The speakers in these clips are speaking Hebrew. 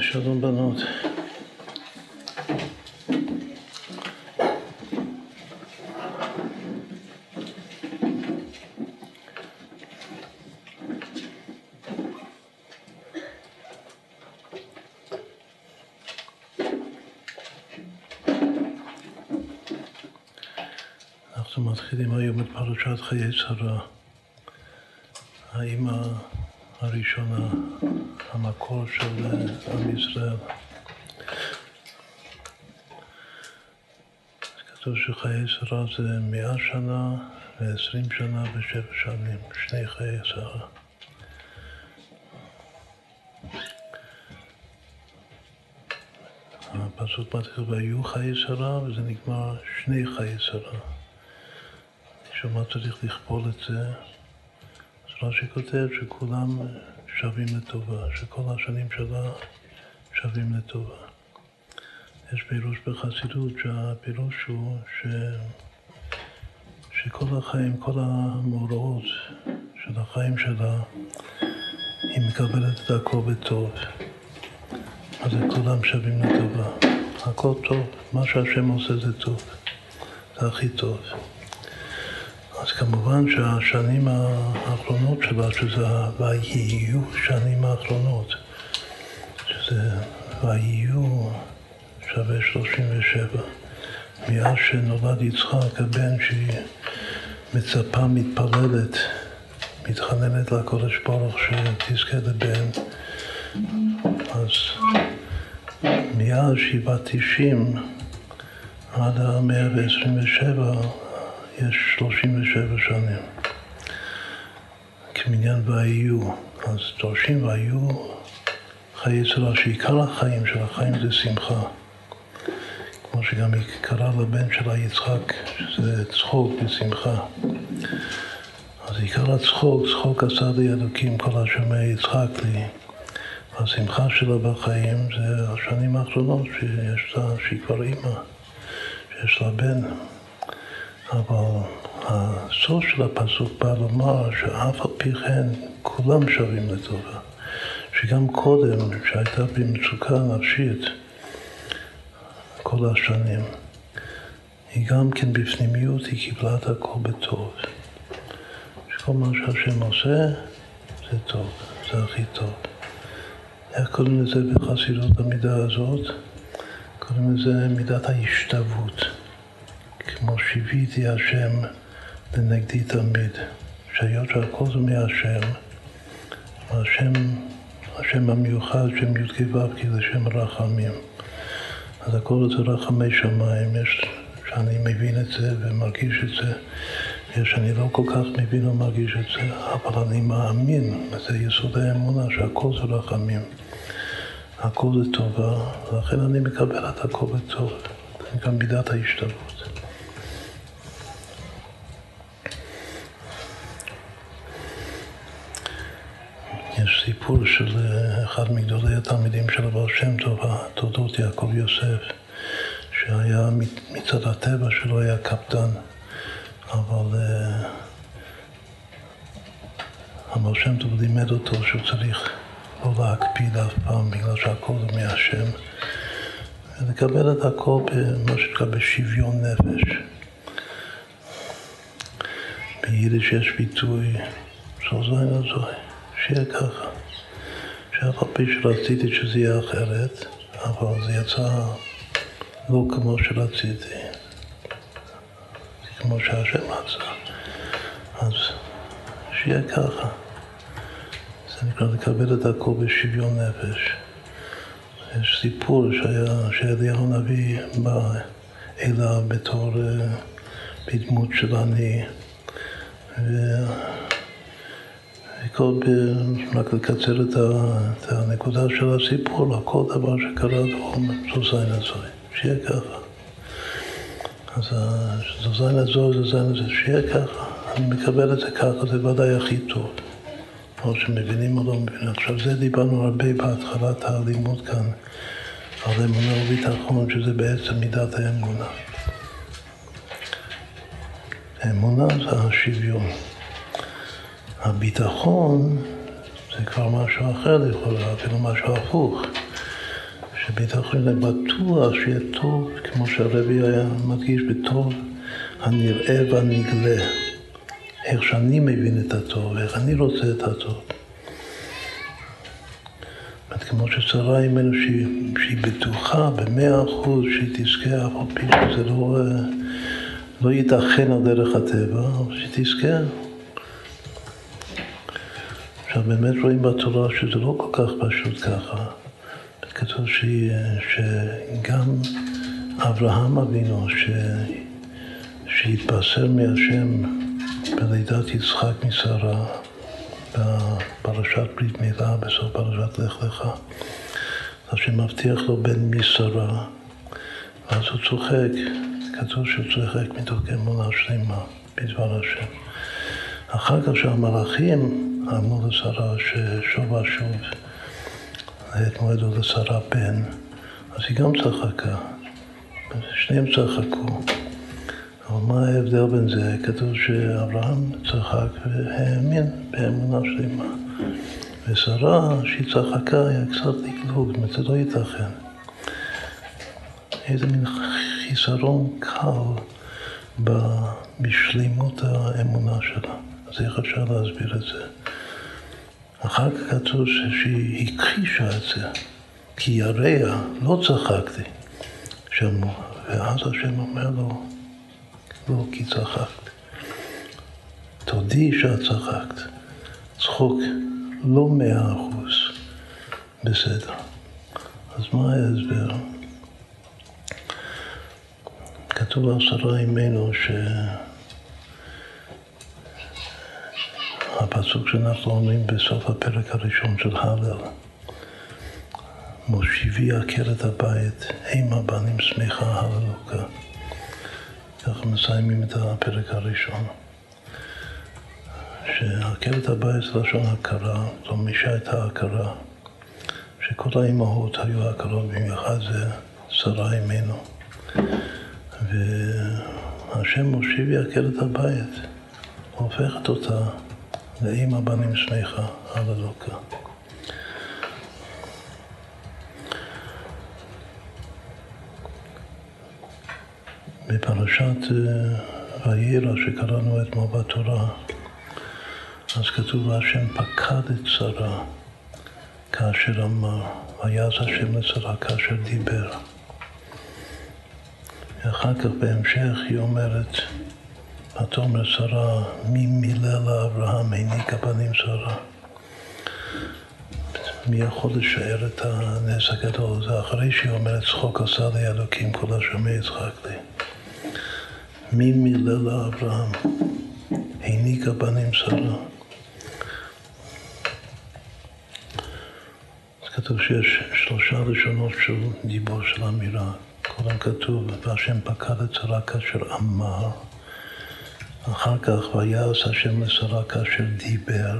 שלום בנות. אנחנו מתחילים היום את פרשת חיי שרה, האימא הראשונה, המקור של עם ישראל. כתוב שחיי שרה זה מאה שנה ועשרים שנה ושבע שנים, שני חיי שרה. הפסוק מתחיל והיו חיי שרה וזה נגמר שני חיי שרה. שמה צריך לכפול את זה? רש"י כותב שכולם שווים לטובה, שכל השנים שלה שווים לטובה. יש פירוש בחסידות שהפירוש הוא ש... שכל החיים, כל המאורעות של החיים שלה, היא מקבלת את הכל בטוב. אז כולם שווים לטובה. הכל טוב, מה שהשם עושה זה טוב, זה הכי טוב. כמובן שהשנים האחרונות שלה, שזה ויהיו שנים האחרונות, שזה ויהיו שווה 37, מאז שנולד יצחק, הבן שהיא מצפה, מתפללת, מתחננת לקודש ברוך שתזכה לבן, אז מאז שהיא בת 90 עד המאה ו-27 יש 37 שנים. כמניין והיו, אז דורשים והיו חיי צרה, שעיקר החיים של החיים זה שמחה. כמו שגם היא קראה לבן שלה יצחק, שזה צחוק ושמחה. אז עיקר הצחוק, צחוק עשה לי אלוקים כל השומע יצחק לי. השמחה שלה בחיים זה השנים האחרונות שיש לה, שהיא כבר אימא, שיש לה בן. אבל הסוף של הפסוק בא לומר שאף על פי כן כולם שווים לטובה. שגם קודם, שהייתה במצוקה נפשית כל השנים, היא גם כן בפנימיות, היא קיבלה את הכל בטוב. שכל מה שהשם עושה זה טוב, זה הכי טוב. איך קוראים לזה בחסידות המידה הזאת? קוראים לזה מידת ההשתוות. כמו שיוויתי השם לנגדי תמיד, שהיות שהכל זה מהשם, השם, השם המיוחד, שם י"ק ו"ק, זה שם רחמים. אז הכל זה רחמי שמיים, יש שאני מבין את זה ומרגיש את זה, יש שאני לא כל כך מבין ומרגיש את זה, אבל אני מאמין, וזה יסוד האמונה, שהכל זה רחמים. הכל זה טובה, ולכן אני מקבל את הכל בטוב. גם מידת ההשתלבות. יש סיפור של אחד מגדולי התלמידים של הבעל שם טוב, תולדות יעקב יוסף, שהיה מצד הטבע שלו היה קפדן, אבל הבעל שם טוב לימד אותו שהוא צריך לא להקפיד אף פעם, בגלל שהכל זה מהשם, ולקבל את הכל במה שנקרא בשוויון נפש. ביידיש יש ביטוי זוזוי נזוי. שיהיה ככה. שאף על פי שרציתי שזה יהיה אחרת, אבל זה יצא לא כמו שרציתי, כמו שהשם רצה. אז שיהיה ככה. זה נקרא לקבל את הכל בשוויון נפש. יש סיפור שאליהו הנביא בא אליו בתור, בדמות של אני. וכל, רק לקצר את, ה, את הנקודה של הסיפור, הכל דבר שקרה זו זין הזוי, שיהיה ככה. אז זין הזוי, זו זין הזוי, שיהיה ככה. אני מקבל את זה ככה, זה ודאי הכי טוב. או שמבינים או לא מבינים. עכשיו, זה דיברנו הרבה בהתחלת הלימוד כאן, על אמונה וביטחון, שזה בעצם מידת האמונה. האמונה זה השוויון. הביטחון זה כבר משהו אחר לכאורה, אפילו משהו הפוך. שביטחון זה בטוח שיהיה טוב, כמו שהרבי היה מדגיש, בטוב הנראה והנגלה. איך שאני מבין את הטוב, איך אני רוצה את הטוב. זאת כמו ששרה אימנו שהיא, שהיא בטוחה במאה אחוז שהיא תזכה, אף על פי שזה לא, לא ייתכן על דרך הטבע, אבל שהיא תזכה. עכשיו באמת רואים בתורה שזה לא כל כך פשוט ככה. כתוב שגם אברהם אבינו, ש... שהתבשר מהשם בלידת יצחק משרה, בפרשת ברית מילה, בסוף פרשת לך לך, אז שמבטיח לו בן משרה, ואז הוא צוחק, כתוב שהוא צוחק מתוך אמונה שלמה בדבר השם. אחר כך שהמלאכים אמרו לשרה ששוב ושוב התמודדו לשרה בן, אז היא גם צחקה. שניהם צחקו. אבל מה ההבדל בין זה? כתוב שאברהם צחק והאמין באמונה שלמה. ושרה, שהיא צחקה, היה קצת לקלוג, זאת אומרת, זה לא ייתכן. איזה מין חיסרון קל בשלימות האמונה שלה. אז איך אפשר להסביר את זה? אחר כך כתוב שהיא הכחישה את זה, כי יריה לא צחקתי. שמוע. ואז השם אומר לו, לא כי צחקת. תודי שאת צחקת. צחוק לא מאה אחוז בסדר. אז מה ההסבר? כתוב על שרה אימנו ש... הפסוק שאנחנו אומרים בסוף הפרק הראשון של הלל, מושיבי עקרת הבית, המה בנים שמחה הללוקה. ככה מסיימים את הפרק הראשון. שעקרת הבית זה לשון הכרה, זו מי שהייתה הכרה, שכל האימהות היו הכרות, במיוחד זה שרה אימנו. והשם מושיבי עקרת הבית, הופכת אותה לאימא בנים שמחה, הללוקה. בפרשת אה, ויירא שקראנו אתמול בתורה, אז כתוב השם פקד את שרה כאשר אמר, ויעש השם לשרה כאשר דיבר. ואחר כך בהמשך היא אומרת, ותאמר שרה, מי מילה לאברהם העניקה בנים שרה. מי יכול לשער את הנס הגדול? זה אחרי שהיא אומרת, צחוק עשה לי אלוקים כל השומע יצחק לי. מי מילה לאברהם? העניקה בנים שרה. אז כתוב שיש שלושה לשונות של דיבור של אמירה. קודם כתוב, והשם פקד את שרה כאשר אמר. אחר כך ויעש השם לשרה כאשר דיבר.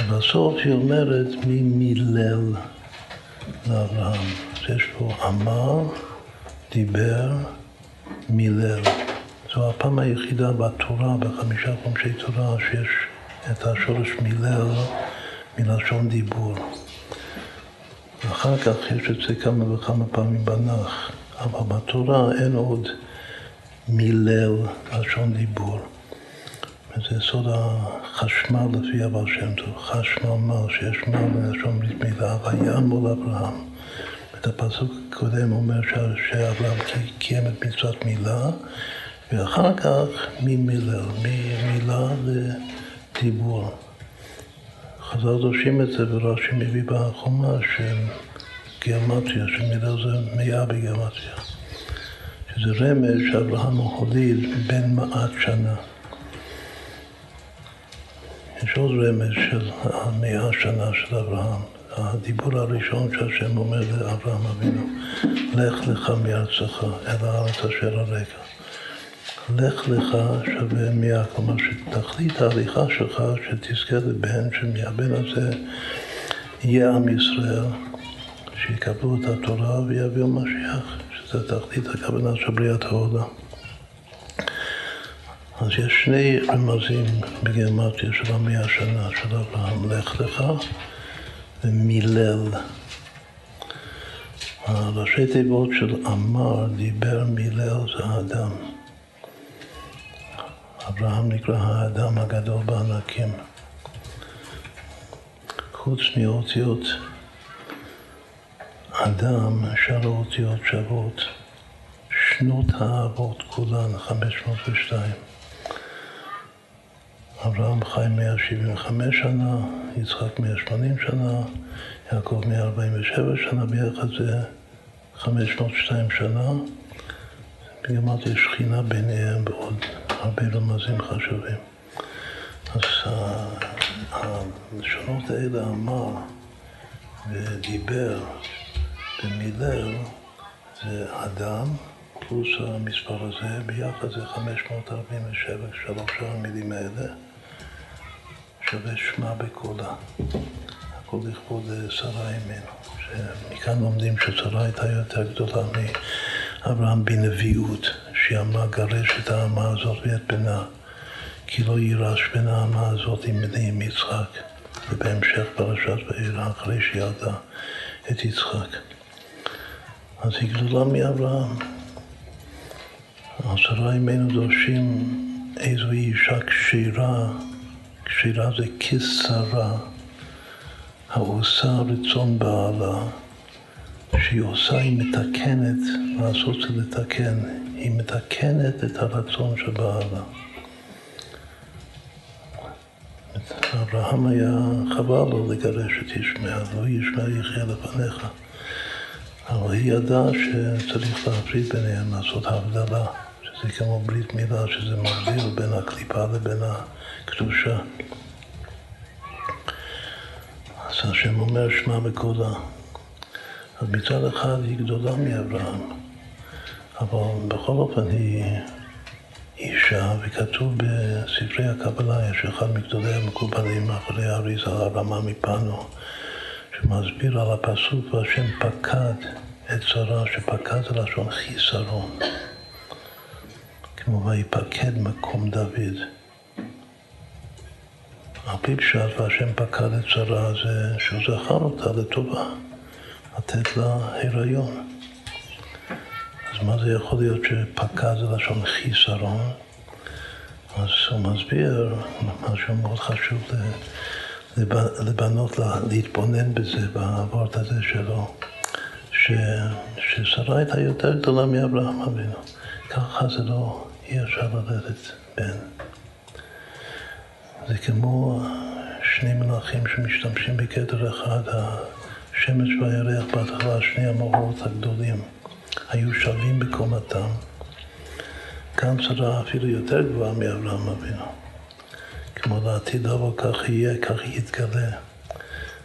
ובסוף היא אומרת מי מילל לאברהם. יש פה אמר, דיבר, מילל. זו הפעם היחידה בתורה, בחמישה חומשי תורה, שיש את השורש מילל מלשון דיבור. ואחר כך יש את זה כמה וכמה פעמים בנח, אבל בתורה אין עוד מילל, לשון דיבור. וזה סוד החשמל לפי אבר שם טוב, חשמל מל, שיש מל מלשון ברית מילה, ויעמול אברהם. את הפסוק הקודם אומר שאברהם קיים את מצוות מילה, ואחר כך ממילל, ממילה לדיבור. חז"ל דורשים את זה, ורש"י מביא בחומה שגיאומטריה, שמילל זה מאה בגיאומטריה. שזה רמז שאברהם הוליד בן מעט שנה. יש עוד רמז של המאה שנה של אברהם. הדיבור הראשון שהשם אומר לאברהם אבינו, לך לך מארצך אל הארץ אשר הרקע. לך לך שווה מאה, כלומר שתכלית ההליכה שלך שתזכה לבן, שמהבן הזה יהיה עם ישראל, שיקבלו את התורה ויביאו משיח. זה תכלית הכוונה של בריאת העולם. אז יש שני רמזים בגימטריה של המאה השנה של אברהם, לך לך ומילל. הראשי תיבות של אמר, דיבר, מילל, זה האדם. אברהם נקרא האדם הגדול בענקים. חוץ מאותיות אדם, שאר האותיות שוות שנות האבות כולן, 502. אברהם חי 175 שנה, יצחק 180 שנה, יעקב 147 שנה, ביחד זה 502 שנה. אמרתי, יש שכינה ביניהם בעוד הרבה רמזים חשובים. אז הלשונות האלה אמר ודיבר ומילל זה אדם פלוס המספר הזה, ביחד זה 547, שלוש המילים האלה, שווה שמע בקולה. הכל לכבוד שרה אימנו, שמכאן לומדים ששרה הייתה יותר גדולה מאברהם בנביאות, שהיא אמרה גרש את האמה הזאת ואת בנה, כי לא יירש בין האמה הזאת עם בני עם יצחק, ובהמשך פרשת ואלה אחרי שילדה את יצחק. אז היא גדולה מאברהם. עשרה ימינו דורשים איזו אישה כשירה, כשירה זה כשרה, העושה רצון בעלה, שהיא עושה, היא מתקנת, לעשות זה לתקן, היא מתקנת את הרצון של בעלה. אברהם היה חבל לו לגרש את ישמעאל, לא ישמעאל יחיה לפניך. אבל היא ידעה שצריך להפריד ביניהם, לעשות הבדלה. זה כמו ברית מילה, שזה מבדיל בין הקליפה לבין הקדושה. אז השם אומר שמע בקולה. אז מצד אחד היא גדולה מאברהם, אבל בכל אופן היא אישה, וכתוב בספרי הקבלה, יש אחד מגדולי המקובלים אחרי האריזה, הרמה מפנו, שמסביר על הפסוק והשם פקד את שרה, שפקד זה לשון חיסרון. כמו ויפקד מקום דוד. על פי פשט והשם פקד את שרה זה שהוא זכר אותה לטובה, לתת לה הריון. אז מה זה יכול להיות שפקד זה לשון חיסרון? אז הוא מסביר משהו מאוד חשוב לבנות לה, להתבונן בזה, בעבורת הזה שלו, ש, ששרה הייתה יותר גדולה מאברהם אבינו. ככה זה לא אי אפשר ללדת בן. זה כמו שני מלאכים שמשתמשים בקטר אחד, השמש והירח בהתחלה, שני המורות הגדולים, היו שווים בקומתם. כאן שרה אפילו יותר גבוהה מאברהם אבינו. כמו לעתיד לבוא כך יהיה, כך יתגלה.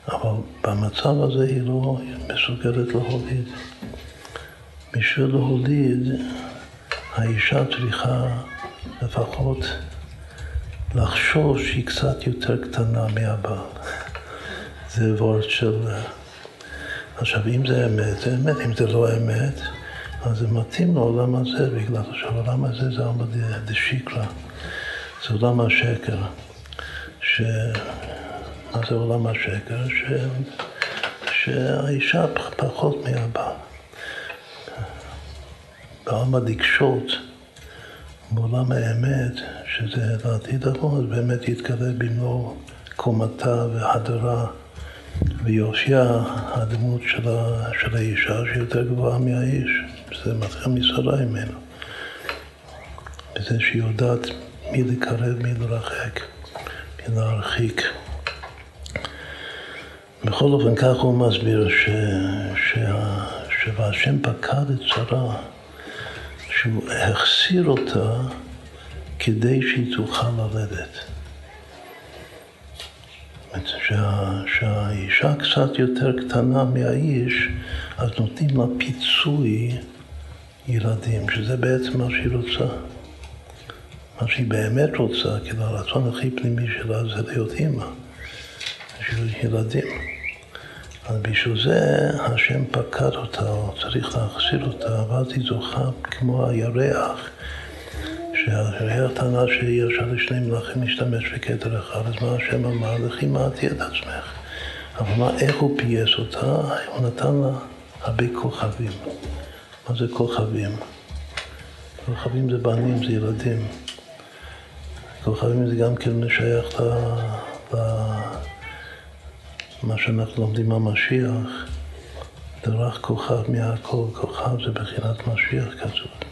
אבל במצב הזה היא לא מסוגלת להוליד. בשביל להוליד האישה צריכה לפחות לחשוב שהיא קצת יותר קטנה מהבעל. זה וורד של... עכשיו, אם זה אמת, זה אמת. אם זה לא אמת, אז זה מתאים לעולם הזה, בגלל שהעולם הזה זה עמד דשיקרא. זה עולם השקר. ש... מה זה עולם השקר? ש... שהאישה פחות מהבעל. בעולם הדקשות, בעולם האמת, שזה לעתיד אז באמת יתגלה במלוא קומתה והדרה ויופייה הדמות של, ה, של האישה שיותר גבוהה מהאיש. זה מתחיל משרה ממנו. בזה שהיא יודעת מי לקרב, מי לרחק, להרחיק. בכל אופן, ככה הוא מסביר ש... שה... שהשם פקד את שרה שהוא החסיר אותה כדי שהיא תוכל ללדת. שה, שהאישה קצת יותר קטנה מהאיש, אז נותנים לה פיצוי ילדים, שזה בעצם מה שהיא רוצה. מה שהיא באמת רוצה, כאילו הרצון הכי פנימי שלה זה להיות אימא, בשביל ילדים. אבל בשביל זה השם פקד אותה, או צריך להחזיר אותה, ואז היא זוכה כמו הירח, שהירח טענה שאי אפשר לשני מלאכים להשתמש בכתר אחד, אז מה השם אמר? לכי מעטי את עצמך. אבל מה, איך הוא פייס אותה? הוא נתן לה הרבה כוכבים. מה זה כוכבים? כוכבים זה בנים, זה ילדים. כוכבים זה גם כן שייך למה שאנחנו לומדים מהמשיח. דרך כוכב מהכל, כוכב זה בחינת משיח כזאת.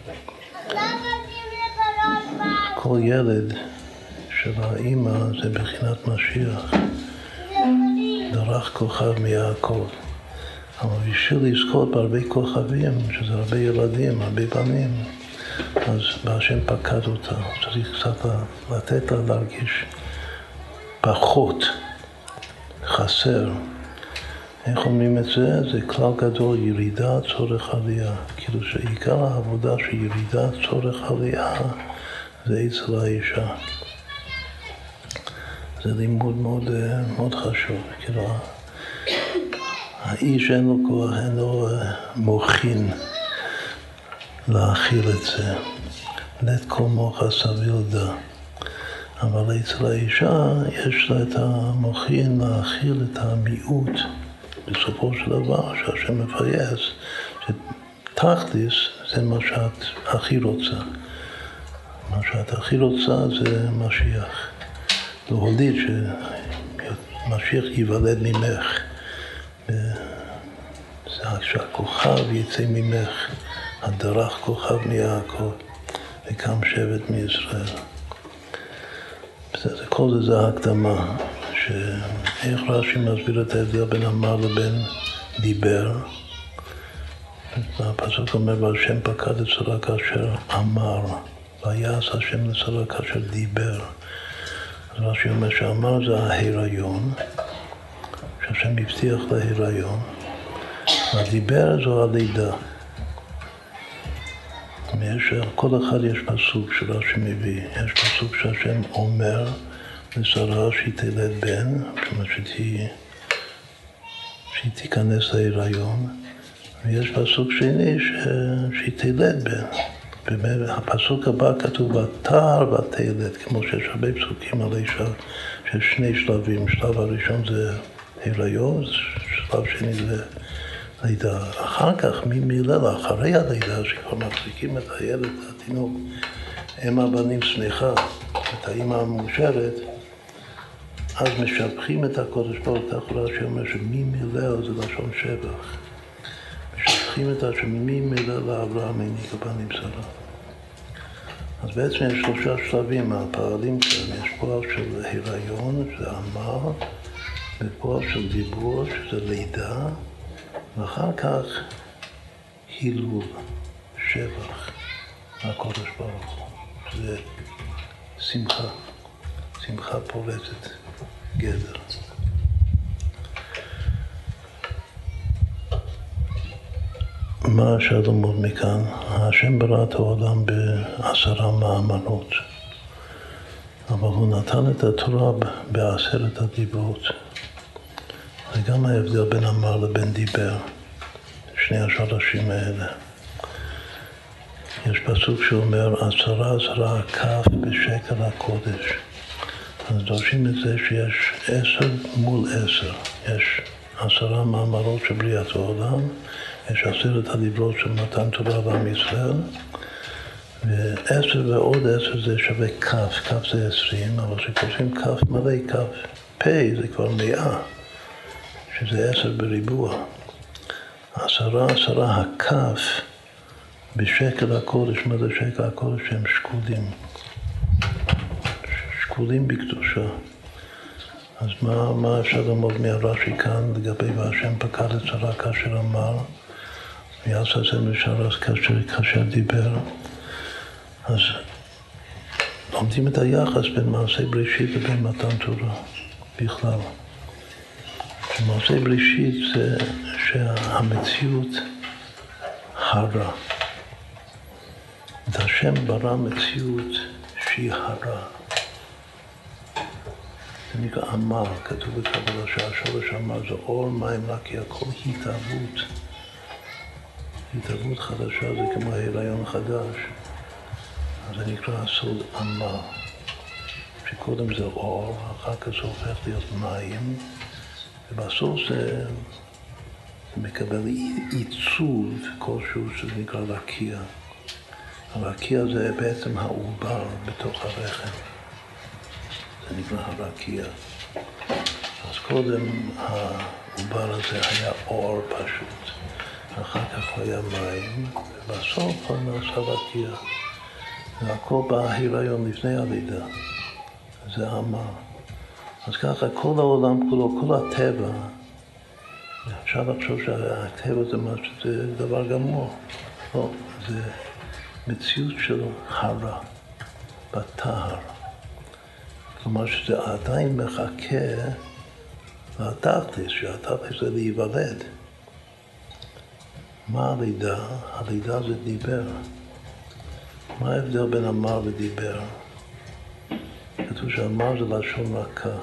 כל ילד של האימא זה בחינת משיח. דרך כוכב מהכל. אבל בשביל לזכות בהרבה כוכבים, שזה הרבה ילדים, הרבה בנים, אז בהשם פקד אותה. צריך קצת לתת לה להרגיש פחות, חסר. איך אומרים את זה? זה כלל גדול, ירידה, צורך עלייה. כאילו שעיקר העבודה של ירידה, צורך עלייה, זה אצל האישה. זה לימוד מאוד, מאוד חשוב. כאילו, האיש אין לו כוח, אין לו אה, מוחין להכיל את זה. לית כל מוחה סביל דה. אבל אצל האישה יש לה את המוחין להכיל את המיעוט. בסופו של דבר, שהשם מפייס, שתכליס זה מה שאת הכי רוצה. מה שאת הכי רוצה זה משיח. להוליד שמשיח ייוולד ממך. שהכוכב יצא ממך, הדרך כוכב מיעקב, וקם שבט מישראל. בסדר, כל זה זה ההקדמה, שאיך רש"י מסביר את ההבדל בין אמר לבין דיבר. הפסוק אומר, והשם פקד את שרה כאשר אמר, ויעש השם לשרה כאשר דיבר. אז רש"י אומר שאמר זה ההיריון, שהשם הבטיח להיריון, והדיבר זו הלידה. יש, כל אחד יש פסוק שרש"י מביא. יש פסוק שהשם אומר לשרה שהיא תלד בן, זאת אומרת שהיא, תיכנס להיריון, ויש פסוק שני ש, שהיא תלד בן. הפסוק הבא כתוב ותער ותלד, כמו שיש הרבה פסוקים על אישה שיש שני שלבים. שלב הראשון זה הריון, שלב שני זה לידה. אחר כך, ממילא, אחרי הלידה, שכבר מחזיקים את הילד, התינוק, אם הבנים שמחה, את האימא המאושרת, אז משבחים את הקודש ברוך הוא, תחולה שאומר שממילא זה לשון שבח. משבחים את השם ממילא לאברהם העניק הבנים שרה. אז בעצם יש שלושה שלבים, הפעלים כאן, יש פועל של הריון, שזה אמר, ופועל של דיבור, שזה לידה, ואחר כך הילול, שבח, הקודש ברוך הוא, שזה שמחה, שמחה פורצת גדר. מה אפשר ללמוד מכאן? השם ברא את העולם בעשרה מאמרות, אבל הוא נתן את התורה בעשרת הדיברות. גם ההבדל בין אמר לבין דיבר, שני השורשים האלה. יש פסוק שאומר, עשרה עשרה כף בשקל הקודש. אז דורשים את זה שיש עשר מול עשר. יש עשרה מאמרות של בריאת העולם, יש עשרת הדיברות של מתן תורה לעם ישראל, ועשר ועוד עשר זה שווה כף, כף זה עשרים, אבל כשכותבים כף מלא, כף פ' זה כבר מאה. שזה עשר בריבוע. עשרה עשרה הכף בשקל הקודש, מה זה שקל הקודש? שהם שקולים. שקולים בקדושה. אז מה, מה אפשר ללמוד מהרש"י כאן לגבי והשם פקד את שרה כאשר אמר ויעשה זה משרה כאשר, כאשר דיבר? אז לומדים את היחס בין מעשי בראשית לבין מתן תורה בכלל. מעשה בראשית זה שהמציאות הרע. את השם ברא מציאות שהיא הרע. זה נקרא עמל, כתוב בקבלה שהשורש עמל זה אור מים כי הכל התהוות. התהוות חדשה זה כמו הריון חדש. אז זה נקרא הסוד עמל. שקודם זה אור, אחר כך זה הופך להיות מים. ובסוף זה, מקבל עיצוב כלשהו שזה נקרא רקיע. הרקיע זה בעצם העובר בתוך הרחם. זה נקרא הרקיע. אז קודם העובר הזה היה אור פשוט, אחר כך הוא היה מים, ובסוף הוא נעשה רקיע. והכל בהיריון לפני הלידה. זה אמר. אז ככה כל העולם כולו, כל הטבע, אפשר לחשוב שהטבע זה משהו, זה דבר גמור. לא, זה מציאות של הרע, בטהר. כלומר שזה עדיין מחכה לתכלס, שהתכלס זה להיוולד. מה הלידה? הלידה זה דיבר. מה ההבדל בין אמר ודיבר? כתוב שאמר זה לשון רכה,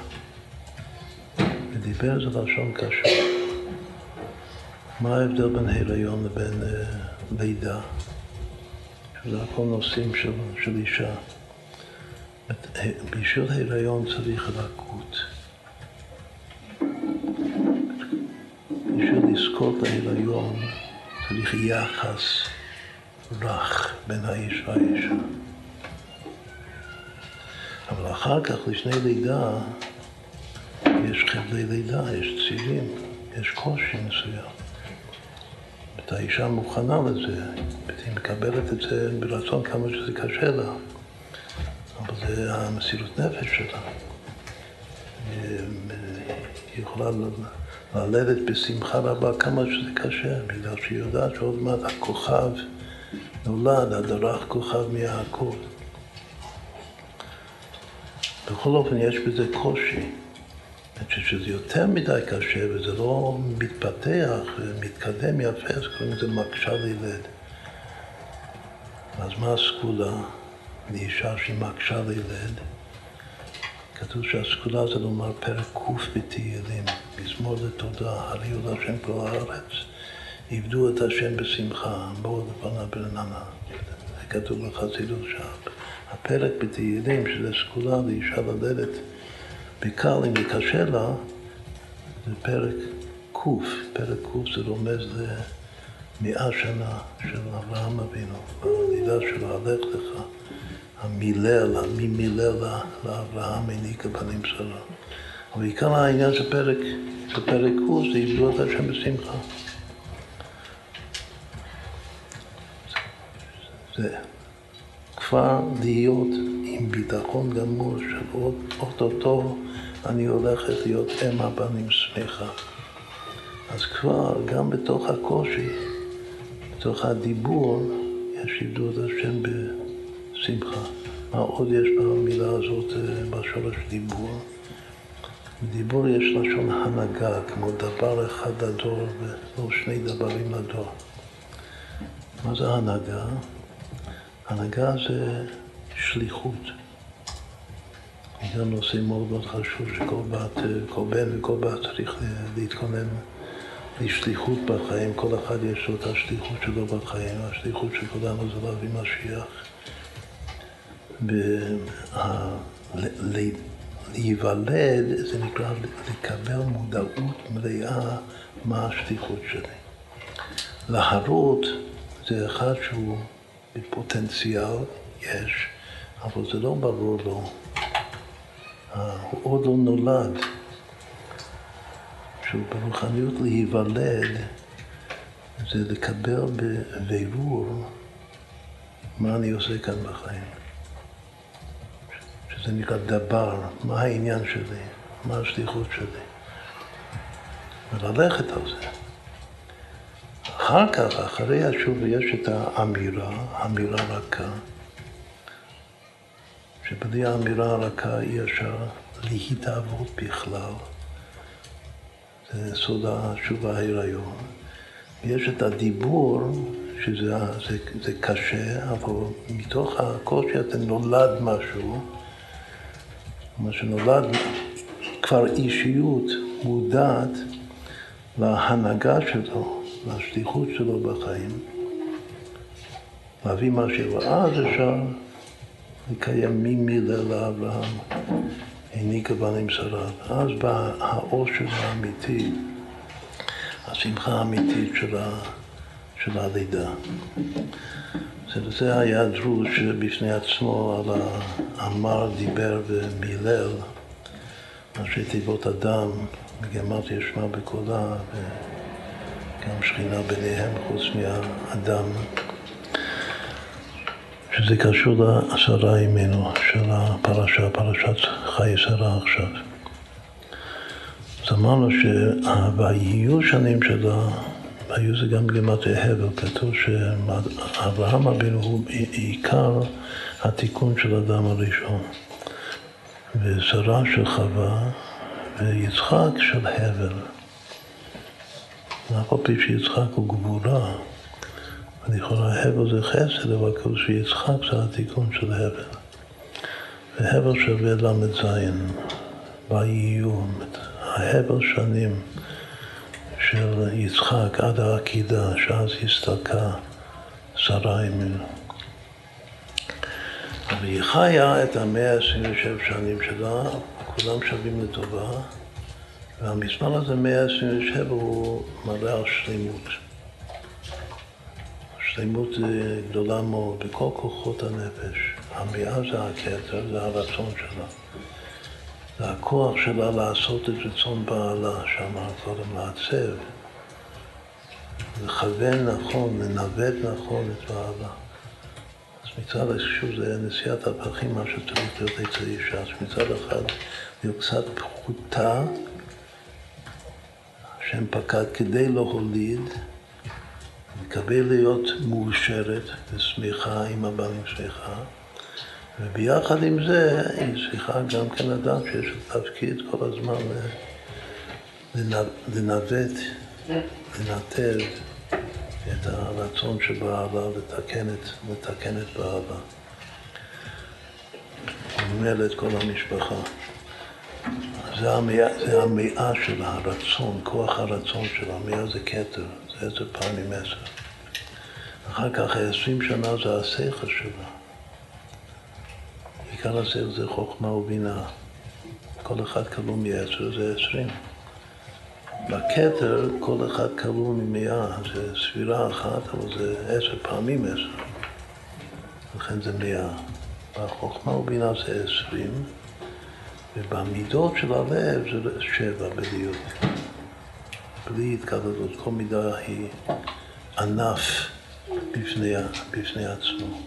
ודיבר זה לשון קשה. מה ההבדל בין הריון לבין uh, לידה? שזה הכל נושאים של, של אישה. בשביל הריון צריך רכות. בשביל לזכות להיריון צריך יחס רך בין האיש והאישה. אבל אחר כך, לפני לידה, יש חבלי לידה, יש צירים, יש קושי מסוים. האישה מוכנה לזה, היא מקבלת את זה ברצון כמה שזה קשה לה, אבל זה המסירות נפש שלה. היא יכולה ללדת בשמחה רבה כמה שזה קשה, בגלל שהיא יודעת שעוד מעט הכוכב נולד, הדרך כוכב מהכל. בכל אופן, יש בזה קושי. אני חושב שזה יותר מדי קשה וזה לא מתפתח ומתקדם יפה, אז קוראים לזה מקשה לילד. אז מה הסגולה לאישה שהיא מקשה לילד? כתוב שהסגולה זה לומר פרק ק' בתהילים, מזמור לתודה, הריעו להשם כל הארץ, עבדו את השם בשמחה, בואו לפניו ברננה. זה כתוב בחסידות שם. הפרק בתהילים, שזה סגולה לאישה ללדת בקל אם זה לה, זה פרק ק', פרק ק' זה רומז למאה שנה של אברהם אבינו, בלידה שלו, הלך לך, המילל, מי מילל לאברהם העניקה בנים שרה. אבל עיקר העניין של פרק, של פרק ק' זה יבדו את השם בשמחה. זה כבר להיות עם ביטחון גמור של אוטוטו אני הולכת להיות אם הבנים שמחה. אז כבר, גם בתוך הקושי, בתוך הדיבור, יש עבדות השם בשמחה. מה עוד יש במילה הזאת, אה, בשורש דיבור? בדיבור יש לשון הנהגה, כמו דבר אחד לדור ולא שני דברים לדור. מה זה הנהגה? הנהגה זה שליחות. זה נושא מאוד מאוד חשוב שכל בת, כל בן וכל בת צריך להתכונן לשליחות בחיים. כל אחד יש לו את השליחות שלו בחיים. השליחות של כולנו זה להביא משיח. להיוולד זה נקרא לקבל מודעות מלאה מה השליחות שלי. להרות זה אחד שהוא בפוטנציאל, יש, אבל זה לא ברור לו. הוא עוד לא נולד. שהוא ברוחניות להיוולד זה לקבל בבירור מה אני עושה כאן בחיים. שזה נקרא דבר, מה העניין שלי, מה השליחות שלי. וללכת על זה. אחר כך, אחרי התשובה, יש את האמירה, אמירה רכה, שבלי האמירה הרכה אי אפשר להתאהבות בכלל. זה סוד התשובה ההיריון. יש את הדיבור, שזה זה, זה קשה, אבל מתוך הקושי אתה נולד משהו, מה שנולד כבר אישיות מודעת להנהגה שלו, לשליחות שלו בחיים, להביא משהו, ואז אפשר לקיים ממילה לאברהם, העניקה בנים שרה. אז בא האושר האמיתי, השמחה האמיתית של, ה, של הלידה. זה היה דרוש בפני עצמו על האמר, דיבר ומילל, ראשי תיבות אדם, בגרמטיה ישמע בקולה, וגם שכינה ביניהם חוץ מהאדם. שזה קשור לעשרה ימינו של הפרשה, פרשת חיי שרה עכשיו. אז אמרנו שה"ויהיו שנים שלה", והיו זה גם בגימטרי הבל, כתוב שאברהם אבינו הוא עיקר התיקון של אדם הראשון, ושרה של חווה, ויצחק של הבל. אף על פי שיצחק הוא גבורה, ולכאורה הבל זה חסד, אבל כתוב שיצחק זה התיקון של הבל. והבל שווה ל"ז, ויהיו, ההבל שנים של יצחק עד העקידה, שאז הסתלקה שרה ממנו. והיא חיה את המאה ה-27 שנים שלה, כולם שווים לטובה, והמספר הזה, 127, הוא מראה על שלמות. שלמות גדולה מאוד בכל כוחות הנפש. המאה זה הכתר, זה הרצון שלה. זה הכוח שלה לעשות את רצון בעלה, שאמר קודם, לעצב, לכוון נכון, לנווט נכון את בעלה. אז מצד שוב זה נשיאת הפכים, מה שצריך להיות אצל אישה. אז מצד אחד להיות קצת פחותה, השם פקד כדי להוליד, מקבל להיות מאושרת ושמחה עם הבעלים שמחה. וביחד עם זה היא צריכה גם כן לדעת שיש תפקיד כל הזמן לנווט, לנתב את הרצון שבעלה לתקן את, לתקן את בעלה. וממילא את כל המשפחה. זה המאה, זה המאה של הרצון, כוח הרצון של המאה זה כתר, זה עשר פעמים עשר. אחר כך העשרים שנה זה השכל שלה. עיקר השכל זה חוכמה ובינה. כל אחד כלוא מעשר זה עשרים. בכתר כל אחד כלוא ממאה, זה ספירה אחת, אבל זה עשר פעמים עשר. לכן זה מאה. בחוכמה ובינה זה עשרים, ובמידות של הלב זה שבע בדיוק. בלי התקדדות, כל מידה היא ענף בפני, בפני עצמו.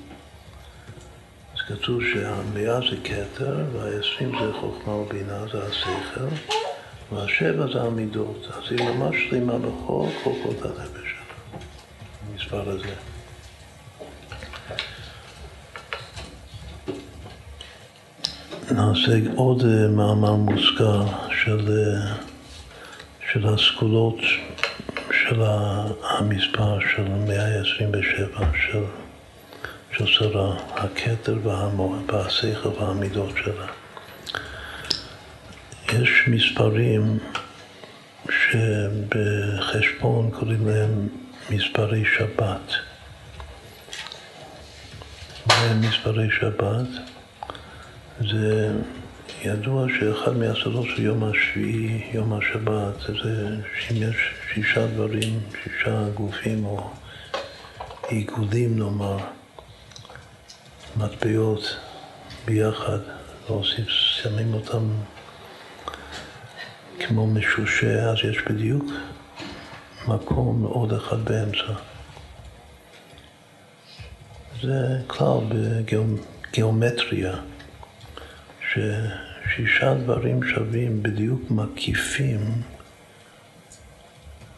כתוב שהמאה זה כתר, והעשרים זה חוכמה ובינה, זה השכל, והשבע זה המידות. אז היא ממש שלמה בכל כוחות הנפש שלה, המספר הזה. נעשה עוד אה, מאמר מוזכר של, אה, של הסגולות של המספר של 127 של של שרה, הכתר והשכל והמידות שלה. יש מספרים שבחשבון קוראים להם מספרי שבת. והם מספרי שבת? זה ידוע שאחד מהסודות של יום השביעי, יום השבת, זה שאם יש שישה דברים, שישה גופים או עיגולים נאמר, מטבעות ביחד, להוסיף, שמים אותם כמו משושה, אז יש בדיוק מקום עוד אחד באמצע. זה כלל בגיאומטריה, ששישה דברים שווים בדיוק מקיפים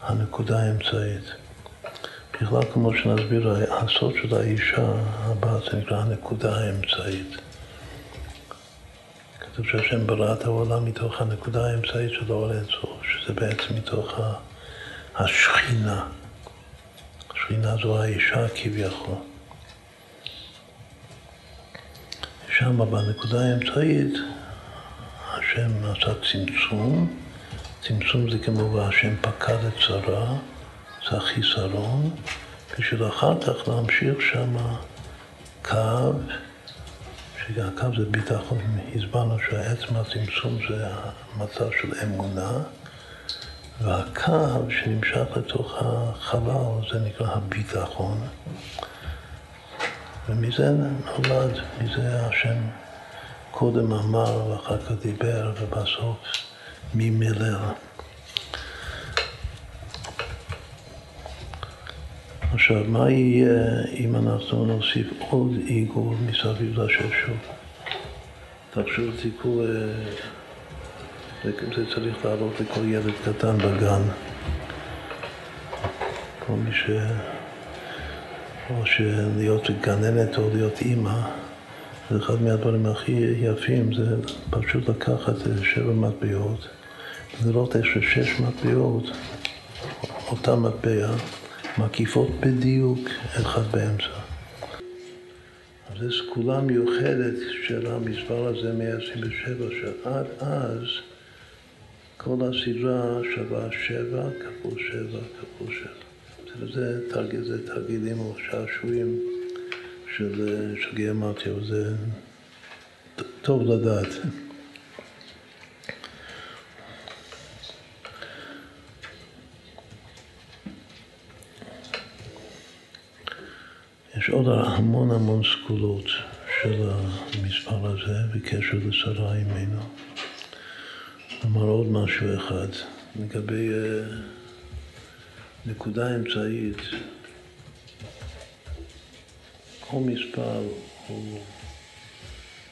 הנקודה האמצעית. בכלל, כמו שנסביר, הסוד של האישה הבאה זה נקרא הנקודה האמצעית. כתוב שהשם ברא את העולם מתוך הנקודה האמצעית של האור אינסוף, שזה בעצם מתוך השכינה. השכינה זו האישה כביכול. שם בנקודה האמצעית השם עשה צמצום, צמצום זה כמו והשם פקד את שרה זה החיסרון, בשביל אחר כך להמשיך שם קו, שהקו זה ביטחון, הסברנו שעצם הצמצום זה המצב של אמונה, והקו שנמשך לתוך החלל זה נקרא הביטחון. ומזה נולד, מזה השם קודם אמר ואחר כך דיבר ובסוף ממלל. עכשיו, מה יהיה אם אנחנו נוסיף עוד עיגול מסביב לששו? תחשוב, תיקחו, אה, זה צריך לעלות לכל ילד קטן בגן. כל מי ש... או שלהיות גננת או להיות אימא, זה אחד מהדברים הכי יפים, זה פשוט לקחת שבע מטבעות, לראות איך שש מטבעות, אותה מטבע, מקיפות בדיוק אחד באמצע. זו סגולה מיוחדת של המספר הזה 127, שעד אז כל הסדרה שווה שבע כפול שבע כפול שבע. זה, תרגיל, זה תרגילים או שעשועים של, של גיאומטיה, זה טוב לדעת. יש עוד המון המון סגולות של המספר הזה בקשר לשרה אימנו. אמר עוד משהו אחד לגבי uh, נקודה אמצעית. כל מספר הוא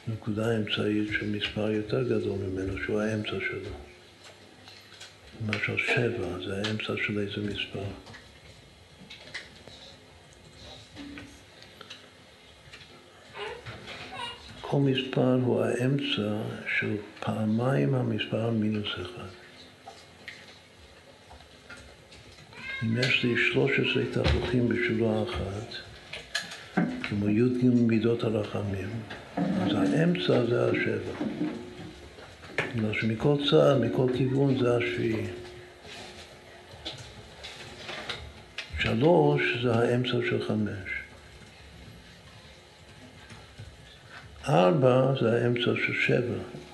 נקודה אמצעית של מספר יותר גדול ממנו, שהוא האמצע שלו. למשל שבע זה האמצע של איזה מספר. כל מספר הוא האמצע של פעמיים המספר מינוס אחד. אם יש לי 13 תפוחים בשורה אחת, כמו י"ג מידות הרחמים, אז האמצע זה השבע. בגלל שמכל צד, מכל כיוון זה השביעי. שלוש זה האמצע של חמש. ארבע זה האמצע של שבע.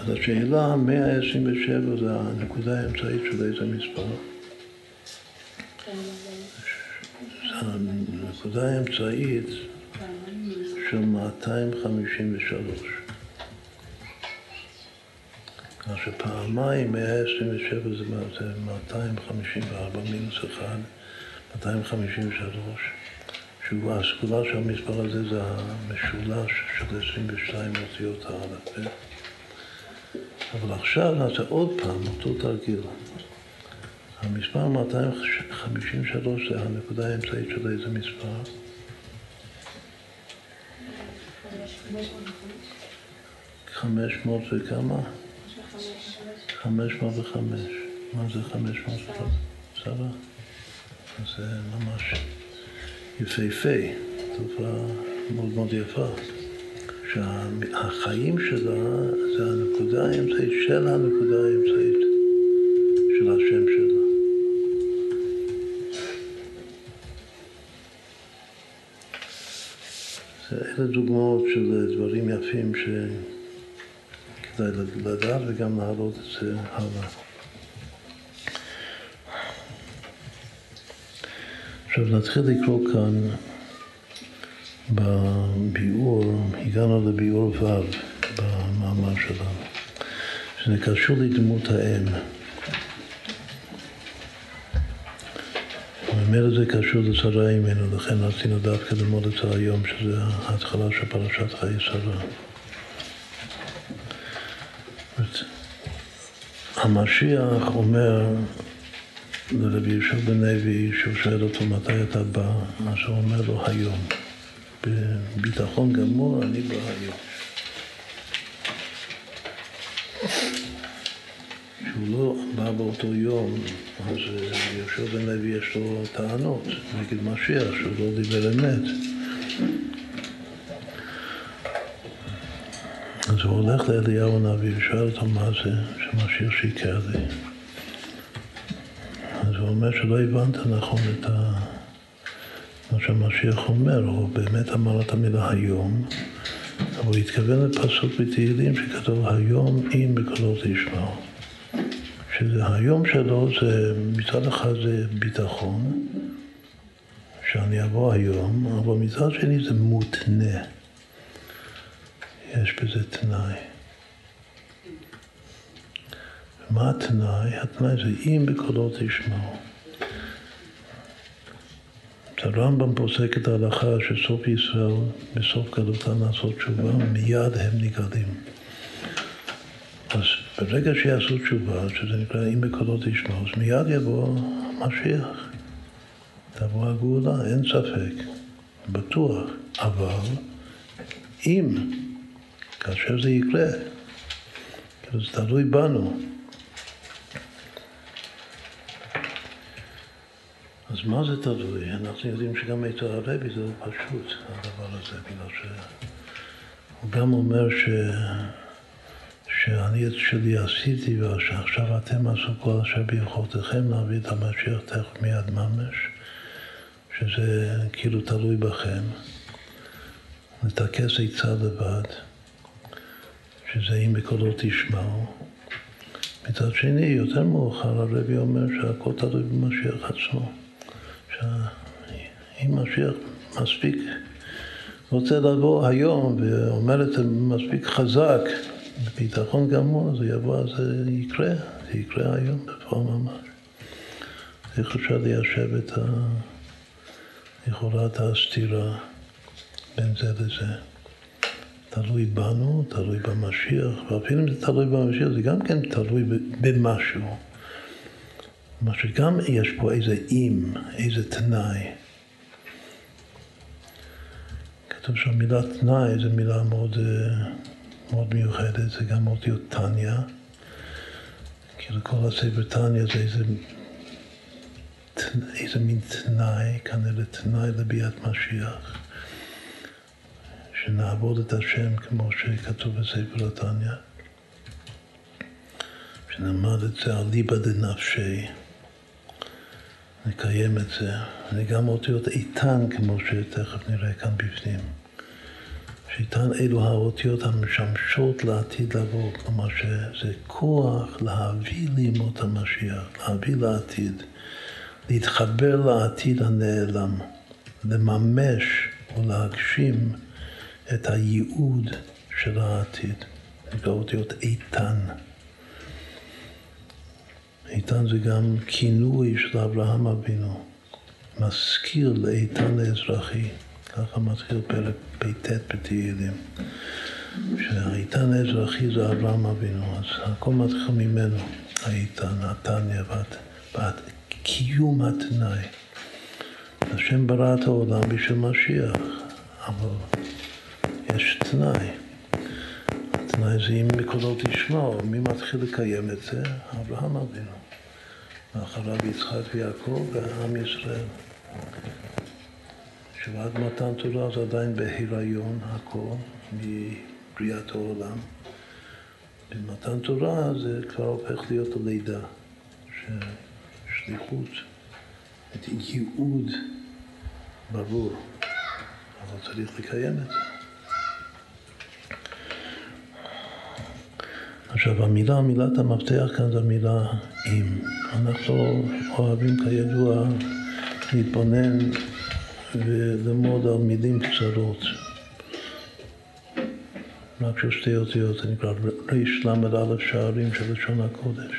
אז השאלה, 127 זה הנקודה האמצעית של איזה מספר? הנקודה האמצעית של 253. אז שפעמיים 127 זה 254 מינוס 1, 253. שהוא הסגולה של המספר הזה זה המשולש של 22 אותיות האלף אבל עכשיו נעשה עוד פעם אותו תרגיל. המספר 253 זה הנקודה האמצעית של איזה מספר? חמש מאות וכמה? חמש מאות וחמש. מה זה חמש מאות וחמש? בסדר? זה ממש... יפהפה, תופעה מאוד מאוד יפה, שהחיים שלה זה הנקודה האמצעית של הנקודה האמצעית של השם שלה. אלה דוגמאות של דברים יפים שכדאי לדעת וגם להעלות את זה הלאה. עכשיו נתחיל לקרוא כאן בביאור, הגענו לביאור ו' במאמר שלנו, שזה קשור לדמות האם. ממילא זה קשור לשרה אימנו, לכן רצינו דווקא ללמוד את זה היום, שזה ההתחלה של פרשת חיי שרה. המשיח אומר לרבי יהושע בן לוי, שהוא שואל אותו מתי אתה בא, מה שהוא אומר לו היום. בביטחון גמור, אני בא היום. כשהוא לא בא באותו יום, אז יהושע בן לוי יש לו טענות נגד משיח, שהוא לא דיבר אמת. אז הוא הולך לאליהו הנביא ושואל אותו מה זה, שמשיח שיקר לי. הוא אומר שלא הבנת נכון את ה... מה שהמשיח אומר, הוא באמת אמר את המילה היום, הוא התכוון לפסוק בתהילים שכתוב היום אם בקולות ישמעו. שזה היום שלו זה מצד אחד זה ביטחון, שאני אבוא היום, אבל מצד שני זה מותנה. יש בזה תנאי. מה התנאי? התנאי זה אם בקולות תשמעו. הרמב"ם פוסק את ההלכה שסוף ישראל, בסוף גלותם לעשות תשובה, מיד הם נגאלים. אז ברגע שיעשו תשובה, שזה נקרא אם בקולות תשמעו, אז מיד יבוא המשיח. תבוא הגאולה, אין ספק, בטוח. אבל אם, כאשר זה יקרה, זה תלוי בנו. אז מה זה תלוי? אנחנו יודעים שגם אצל הרבי זה לא פשוט, הדבר הזה, בגלל שהוא גם אומר ש... שאני את שלי עשיתי ושעכשיו אתם עשו כל אשר ביכולתכם להביא את המשיח תכף מיד ממש, שזה כאילו תלוי בכם. לטכס עצה לבד, שזה אם בקולו תשמעו. מצד שני, יותר מאוחר הרבי אומר שהכל תלוי במשיח עצמו. שאם משיח מספיק רוצה לבוא היום ואומר את זה מספיק חזק, בביטחון גמור, זה יבוא, אז זה יקרה, זה יקרה היום בפועל ממש. איך אפשר ליישב את ה... לכאורה את הסתירה בין זה לזה. תלוי בנו, תלוי במשיח, ואפילו אם זה תלוי במשיח, זה גם כן תלוי במשהו. מה שגם יש פה איזה אם, איזה תנאי. כתוב שהמילה תנאי זו מילה מאוד, אה, מאוד מיוחדת, זה גם אותיות טניה. כאילו כל הספר טניה זה איזה, איזה מין תנאי, כנראה תנאי לביאת משיח. שנעבוד את השם כמו שכתוב בספר התניא. שנלמד את זה על ליבא דנפשי. נקיים את זה. אני גם להיות איתן, כמו שתכף נראה כאן בפנים. שאיתן אלו האותיות המשמשות לעתיד לבוא, כלומר שזה כוח להביא לימות המשיח, להביא לעתיד, להתחבר לעתיד הנעלם, לממש ולהגשים את הייעוד של העתיד. זה אותיות איתן. איתן זה גם כינוי של אברהם אבינו, מזכיר לאיתן האזרחי, ככה מתחיל פרק פט בתהילים, שהאיתן האזרחי זה אברהם אבינו, אז הכל מתחיל ממנו, האיתן, התניא, קיום התנאי. השם ברא את העולם בשביל משיח, אבל יש תנאי. התנאי זה אם מקולות תשמעו, מי מתחיל לקיים את זה? אברהם אבינו. ואחריו יצחק ויעקב ועם ישראל. שעד מתן תורה זה עדיין בהיריון הכל, מבריאת העולם. במתן תורה זה כבר הופך להיות הלידה, שליחות, את ייעוד ברור, אבל צריך לקיים את זה. עכשיו המילה, מילת המפתח כאן זה המילה אם. אנחנו אוהבים כידוע להתבונן וללמוד על מילים קצרות. רק של שתי אותיות, זה נקרא רל"א שערים של לשון הקודש.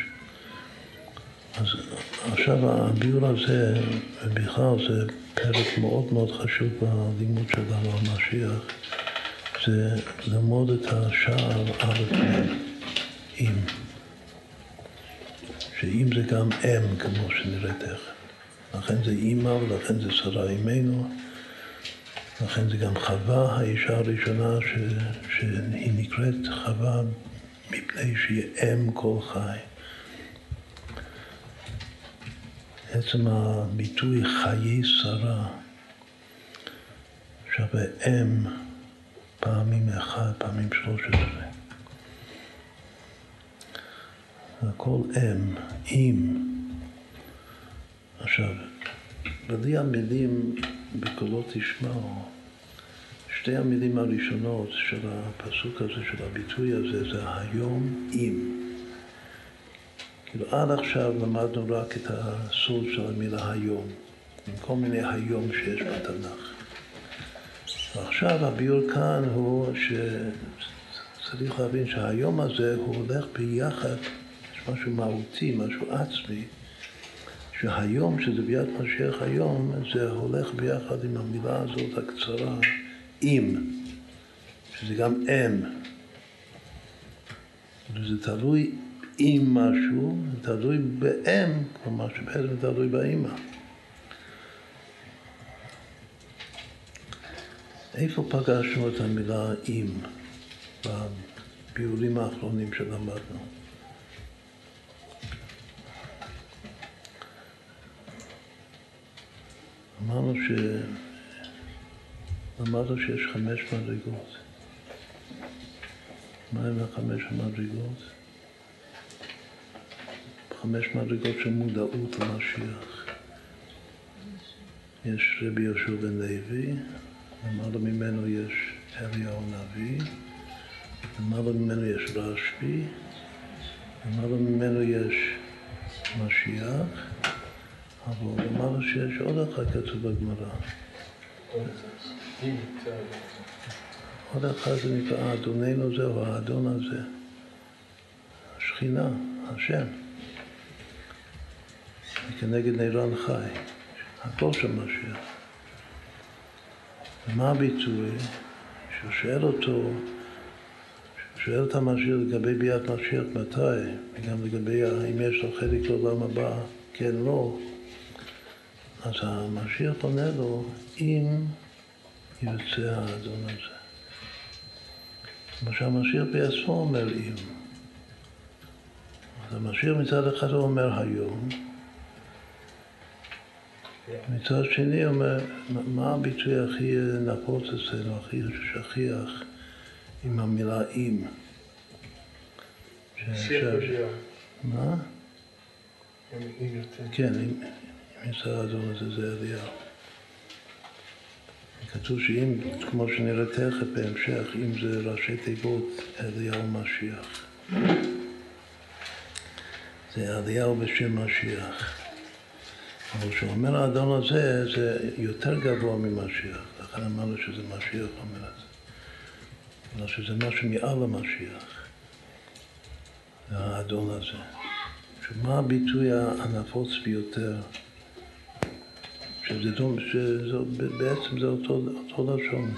אז עכשיו הביאור הזה, ובכלל זה פרק מאוד מאוד חשוב בלימוד שלנו על משיח, זה ללמוד את השער א' אם. שאם זה גם אם, כמו שנראה תכף. לכן זה אימא ולכן זה שרה אימנו. לכן זה גם חווה, האישה הראשונה ש... שהיא נקראת חווה מפני שהיא אם כל חי. עצם הביטוי חיי שרה, שווה אם פעמים אחד, פעמים שלוש עשרה. הכל אם, אם. עכשיו, בלי המילים בקולות תשמעו, שתי המילים הראשונות של הפסוק הזה, של הביטוי הזה, זה היום אם. כאילו עד עכשיו למדנו רק את הסוד של המילה היום, עם כל מיני היום שיש בתנ"ך. ועכשיו הביור כאן הוא שצריך להבין שהיום הזה הוא הולך ביחד, יש משהו מהותי, משהו עצמי, שהיום, שזה ביד משיח היום, זה הולך ביחד עם המילה הזאת הקצרה, אם, שזה גם אם. זה תלוי עם משהו, תלוי באם, כלומר שבעצם תלוי באימא. איפה פגשנו את המילה אם בביאורים האחרונים שלמדנו? אמרנו ש... למדנו שיש חמש מדרגות. מה עם החמש המדרגות? חמש מדרגות של מודעות למשיח. יש רבי יהושע בן לוי, למעלה ממנו יש אליהו הנביא, למעלה ממנו יש רשב"י, למעלה ממנו יש משיח, אבל למעלה שיש עוד אחד כתוב בגמרא. עוד אחד זה נקרא אדוננו זה או האדון הזה, השכינה, השם. כנגד נירן חי, הכל של משיח. ומה הביטוי? שהוא שואל אותו, שואל את המשיח לגבי ביאת משיח מתי, וגם לגבי האם יש לו חלק לעולם הבא, כן, לא. אז המשיח עונה לו, אם יוצא האדון הזה. כמו שהמשיח בעצמו אומר אם. אז המשיח מצד אחד הוא אומר היום, מצד שני, אומר, מה הביטוי הכי נפוץ אצלנו, הכי שכיח עם המילה אם? מה? כן, אם יצא האדון הזה זה אליהו. כתוב שאם, כמו שנראה תכף בהמשך, אם זה ראשי תיבות אליהו משיח. זה אליהו בשם משיח. אבל כשהוא אומר האדון הזה, זה יותר גבוה ממשיח. לכן אמרנו שזה משיח אומר את זה. אלא שזה משהו מעל המשיח, האדון הזה. שמה הביטוי הנפוץ ביותר? שזה דום, שבעצם זה אותו, אותו לשון,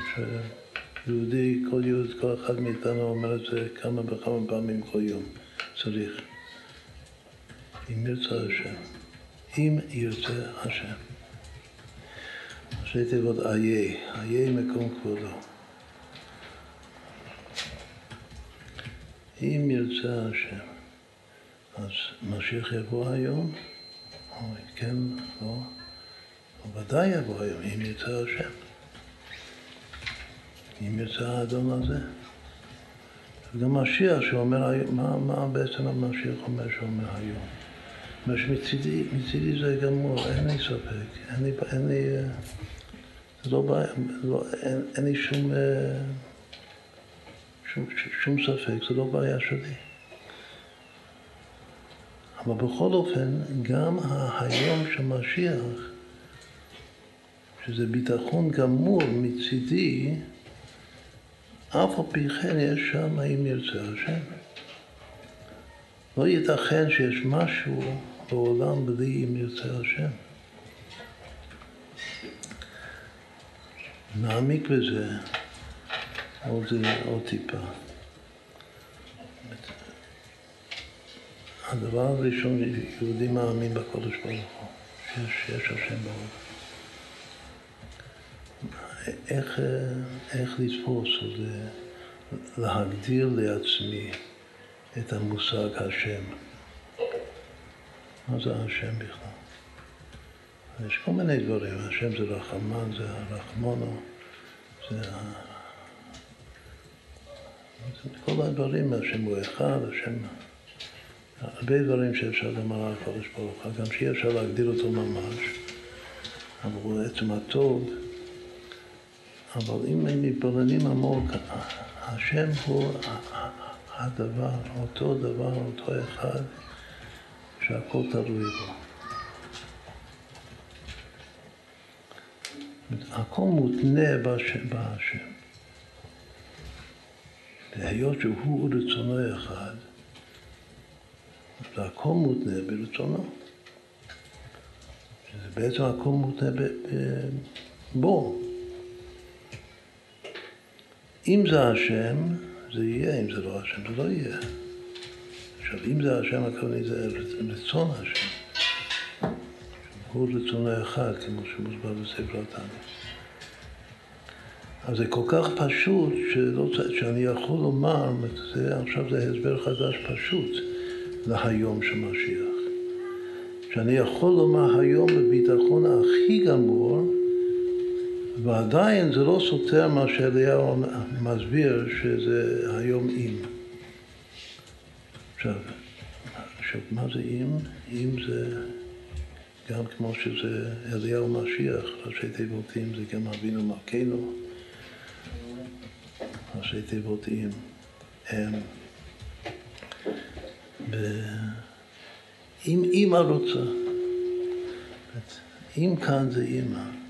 שיהודי, כל יהודי, כל אחד מאיתנו אומר את זה כמה וכמה פעמים כל יום, צריך. אם ירצה השם. אם ירצה השם. ראשי תיבות איה, איה מקום כבודו. אם ירצה השם, אז משיח יבוא היום, כן, לא, ודאי יבוא היום, אם ירצה השם. אם ירצה האדון הזה. וגם משיח שאומר, מה, מה בעצם המשיח אומר שאומר היום? מה שמצידי מצידי זה גמור, אין לי ספק, אין לי, אין לי, זה לא בעיה, לא, אין, אין לי שום, שום, שום ספק, זה לא בעיה שלי. אבל בכל אופן, גם היום של משיח, שזה ביטחון גמור מצידי, אף על פי כן יש שם, אם ירצה השם. לא ייתכן שיש משהו בעולם בלי אם ירצה השם. נעמיק בזה עוד, עוד טיפה. הדבר הראשון, יהודי מאמין בקודש ברוך הוא, שיש השם בעולם. איך, איך לתפוס או להגדיר לעצמי את המושג השם. מה זה השם בכלל? יש כל מיני דברים, השם זה רחמן, זה הרחמונו, זה כל הדברים, השם הוא אחד, השם... הרבה דברים שאפשר לומר על הקדוש ברוך הוא, גם שאי אפשר להגדיר אותו ממש, אבל הוא עצם הטוב, אבל אם הם מתבוננים עמוק, השם הוא הדבר, אותו דבר, אותו אחד, שהכל תלוי בו. הכל מותנה בהשם. והיות שהוא רצונו אחד, והכל מותנה ברצונו. שזה בעצם הכל מותנה בו. אם זה השם, זה יהיה, אם זה לא השם, זה לא יהיה. עכשיו, אם זה השם, הכוונה זה רצון השם. הוא רצונו אחד, כמו שמוסבר בספר התניא. אז זה כל כך פשוט, שלא, שאני יכול לומר, זה, עכשיו זה הסבר חדש פשוט להיום של משיח. שאני יכול לומר היום בביטחון הכי גמור, ועדיין זה לא סותר מה שאליהו מסביר שזה היום אם. עכשיו, עכשיו, מה זה אם? אם זה גם כמו שזה אליהו משיח, ראשי תיבות אם זה גם אבינו מלכנו, ראשי תיבות אם הם. אם אימא רוצה, אם כאן זה אימא.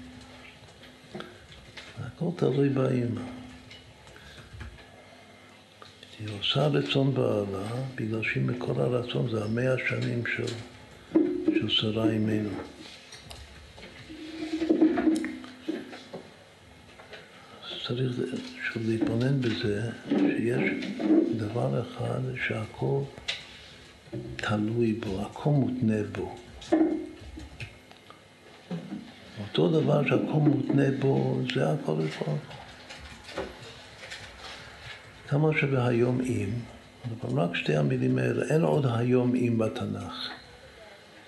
הכל תלוי באימא. היא עושה רצון בעלה, בגלל שהיא מכל הרצון, זה המאה שנים של, של שרה אימנו. צריך שוב להתבונן בזה, שיש דבר אחד שהכל תלוי בו, הכל מותנה בו. אותו דבר שהכל מותנה בו, זה הכל ברוך כמה שבהיום אם, אבל רק שתי המילים האלה, אין עוד היום אם בתנ"ך.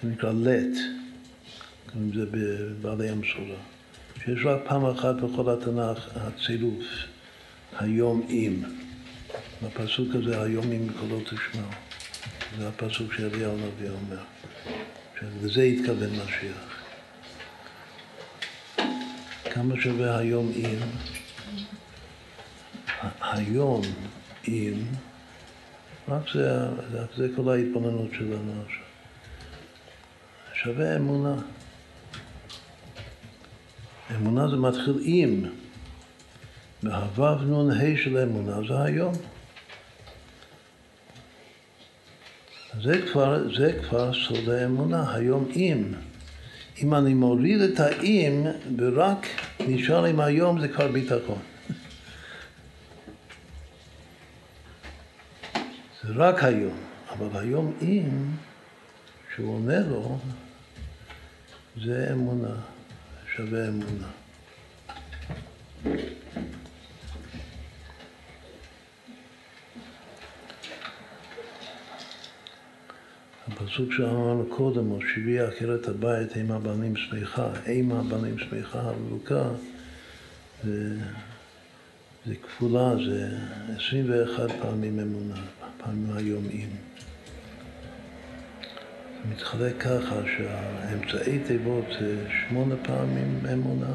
זה נקרא לט, קוראים לזה בבעלי המסורה. שיש רק פעם אחת בכל התנ"ך הצירוף, היום אם. בפסוק הזה, היום אם קולו תשמעו. זה הפסוק שאליהו הנביא אומר. לזה התכוון משיח. כמה שווה היום אם? היום אם, רק זה, זה כל ההתבוננות שלנו עכשיו. שווה אמונה. אמונה זה מתחיל עם. והו"ב נ"ה של אמונה זה היום. זה כבר, זה כבר סוד האמונה, היום אם. אם אני מוריד את האם ורק נשאר עם היום זה כבר ביטחון. זה רק היום, אבל היום אם, שהוא עונה לו, זה אמונה, שווה אמונה. הפסוק שאמרנו קודם, או שבי עקרת הבית, אימה בנים שמחה, אימה בנים שמחה, הלוקה, זה, זה כפולה, זה 21 פעמים אמונה, פעמים היומיים. זה מתחלק ככה שהאמצעי תיבות זה שמונה פעמים אמונה,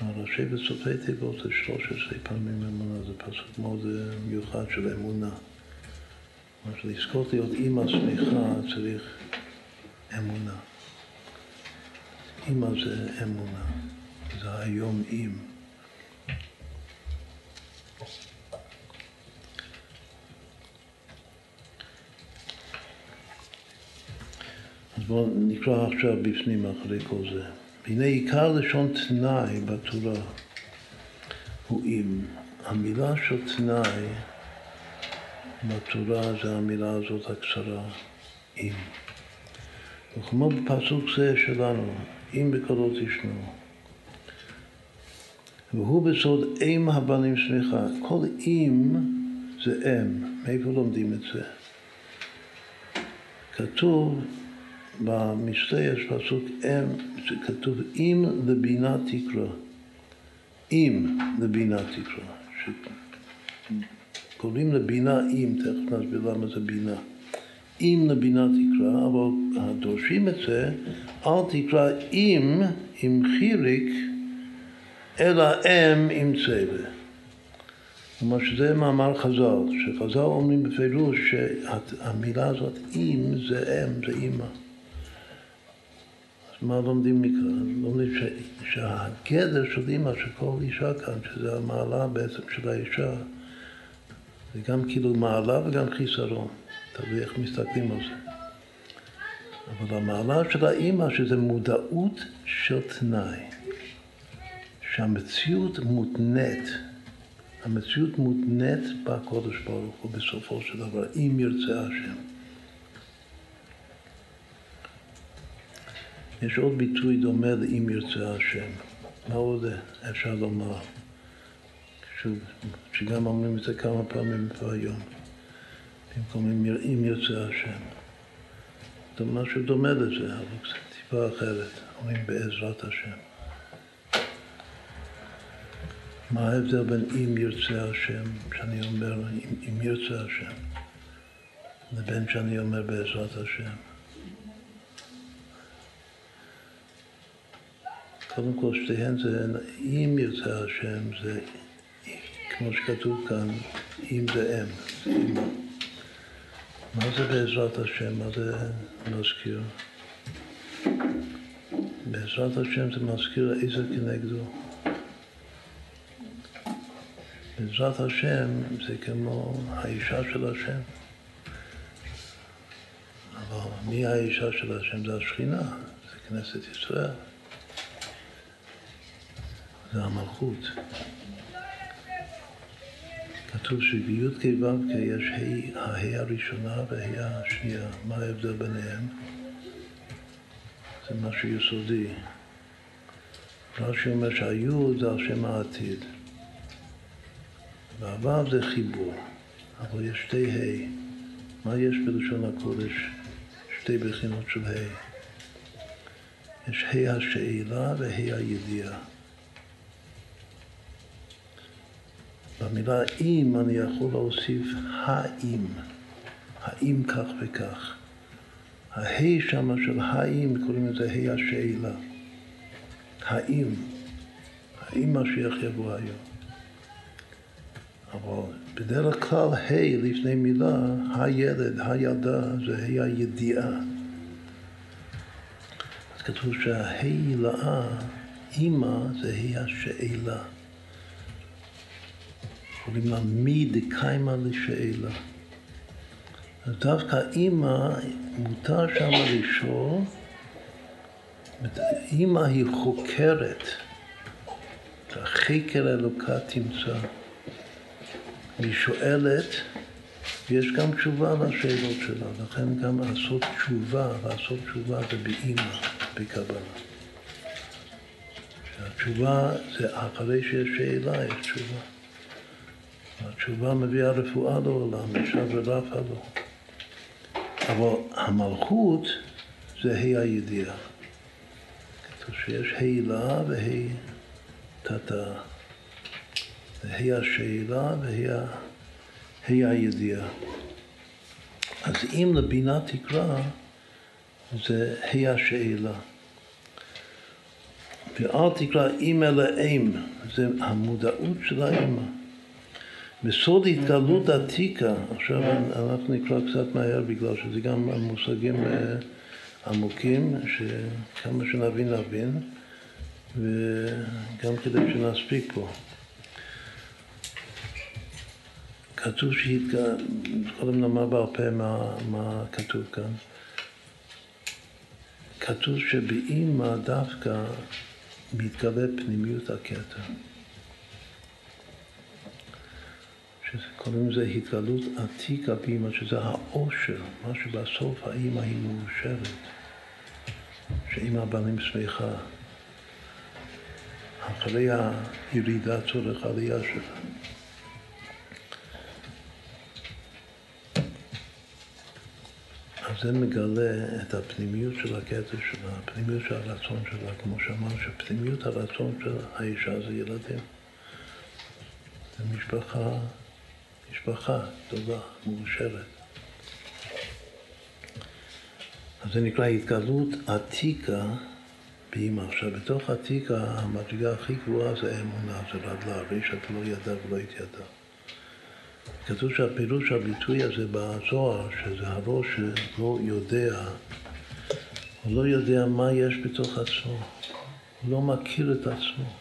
הראשי וסופי תיבות זה 13 פעמים אמונה, זה פסוק מאוד מיוחד של אמונה. כלומר, לזכות להיות אימא שמחה צריך אמונה. אימא זה אמונה, זה היום אם. אז בואו נקרא עכשיו בפנים אחרי כל זה. והנה עיקר לשון תנאי בתורה הוא אם. המילה של תנאי בתורה זה המילה הזאת הקצרה, אם. וכמו בפסוק זה שלנו, אם בקולות תשמעו. והוא בסוד אם הבנים שמחה. כל אם זה אם. מאיפה לומדים את זה? כתוב במשתה יש פסוק אם, כתוב אם לבינה תקרא. אם לבינה תקרא. קוראים לבינה אם, תכף נסביר למה זה בינה. אם לבינה תקרא, אבל דורשים את זה, אל תקרא אם, עם חיריק, אלא אם עם צבע. כלומר שזה מאמר חז"ל, שחז"ל אומרים בפירוש שהמילה הזאת אם זה אם, זה אימא. אז מה לומדים מכאן? לומדים ש, שהגדר של אימא של כל אישה כאן, שזה המעלה בעצם של האישה, זה גם כאילו מעלה וגם חיסרון, תלוי איך מסתכלים על זה. אבל המעלה של האימא שזה מודעות של תנאי, שהמציאות מותנית המציאות מותנית בקודש ברוך הוא בסופו של דבר, אם ירצה השם. יש עוד ביטוי דומה ל"אם ירצה השם". מה עוד אפשר לומר? שוב, שגם אומרים את זה כמה פעמים פה היום, במקום אם ירצה השם. זה משהו דומה לזה, אבל קצת טיפה אחרת, אומרים בעזרת השם. מה ההבדל בין אם ירצה השם, שאני אומר אם, אם ירצה השם, לבין שאני אומר בעזרת השם? קודם כל שתיהן זה, אם ירצה השם, זה כמו שכתוב כאן, אם זה אם. מה זה בעזרת השם? מה זה מזכיר? בעזרת השם זה מזכיר איזה כנגדו. בעזרת השם זה כמו האישה של השם. אבל מי האישה של השם? זה השכינה, זה כנסת ישראל. זה המלכות. כתוב שבי"ת כו' יש ההא הראשונה וההא השנייה. מה ההבדל ביניהם? זה משהו יסודי. רש"י אומר שהיוד זה על שם העתיד. והוו זה חיבור, אבל יש שתי ה'. מה יש בלשון הקודש? שתי בחינות של ה'. יש ה' השאלה וה' הידיעה. במילה אם אני יכול להוסיף האם, האם כך וכך. הה' שמה של האם, קוראים לזה ה' השאלה. האם, האם משיח יבוא היום. אבל בדרך כלל ה' לפני מילה, הילד, הילדה, זה ה' הידיעה. אז כתוב שההילאה, אימא, זה ה' השאלה. קוראים לה מי דקיימא לשאלה. אז דווקא אימא, מותר שם לשאול, אימא היא חוקרת, חקר אלוקה תמצא. היא שואלת, ויש גם תשובה לשאלות שלה, לכן גם לעשות תשובה, לעשות תשובה זה באימא, בקבלה. שהתשובה זה אחרי שיש שאלה, יש תשובה. התשובה מביאה רפואה לעולם, ישר ורפה לו. אבל המלכות זה ה' הידיעה. כתוב שיש ה' וה' תתא. ה' השאלה וה' הידיעה. אז אם לבינה תקרא, זה ה' השאלה. ואל תקרא אם אלא אם, זה המודעות של האמא. בסוד התגלות עתיקה, עכשיו אנחנו נקרא קצת מהר בגלל שזה גם מושגים אה, עמוקים, שכמה שנבין נבין, וגם כדי שנספיק פה. כתוב שהתגלה, קודם נאמר בעל פה מה, מה כתוב כאן. כתוב שבאימא דווקא מתגלה פנימיות הקטע. שקוראים לזה התגלות עתיקה באימא, שזה העושר, מה שבסוף האימא היא מאושרת, שאימא בנים שמחה. אחרי הירידה צורך עלייה שלה. זה מגלה את הפנימיות של הקטע שלה, הפנימיות של הרצון שלה, כמו שאמרנו, שפנימיות הרצון של האישה זה ילדים. זה משפחה, משפחה טובה, מאושרת. אז זה נקרא התגלות עתיקה באימא. עכשיו, בתוך עתיק המדרגה הכי גבוהה זה אמונה, זה רדלה, ריש אתה לא ידע ולא התיידע. כתוב שהפירוש הביטוי הזה בזוהר, שזה הראש שלא יודע, הוא לא יודע מה יש בתוך עצמו, הוא לא מכיר את עצמו.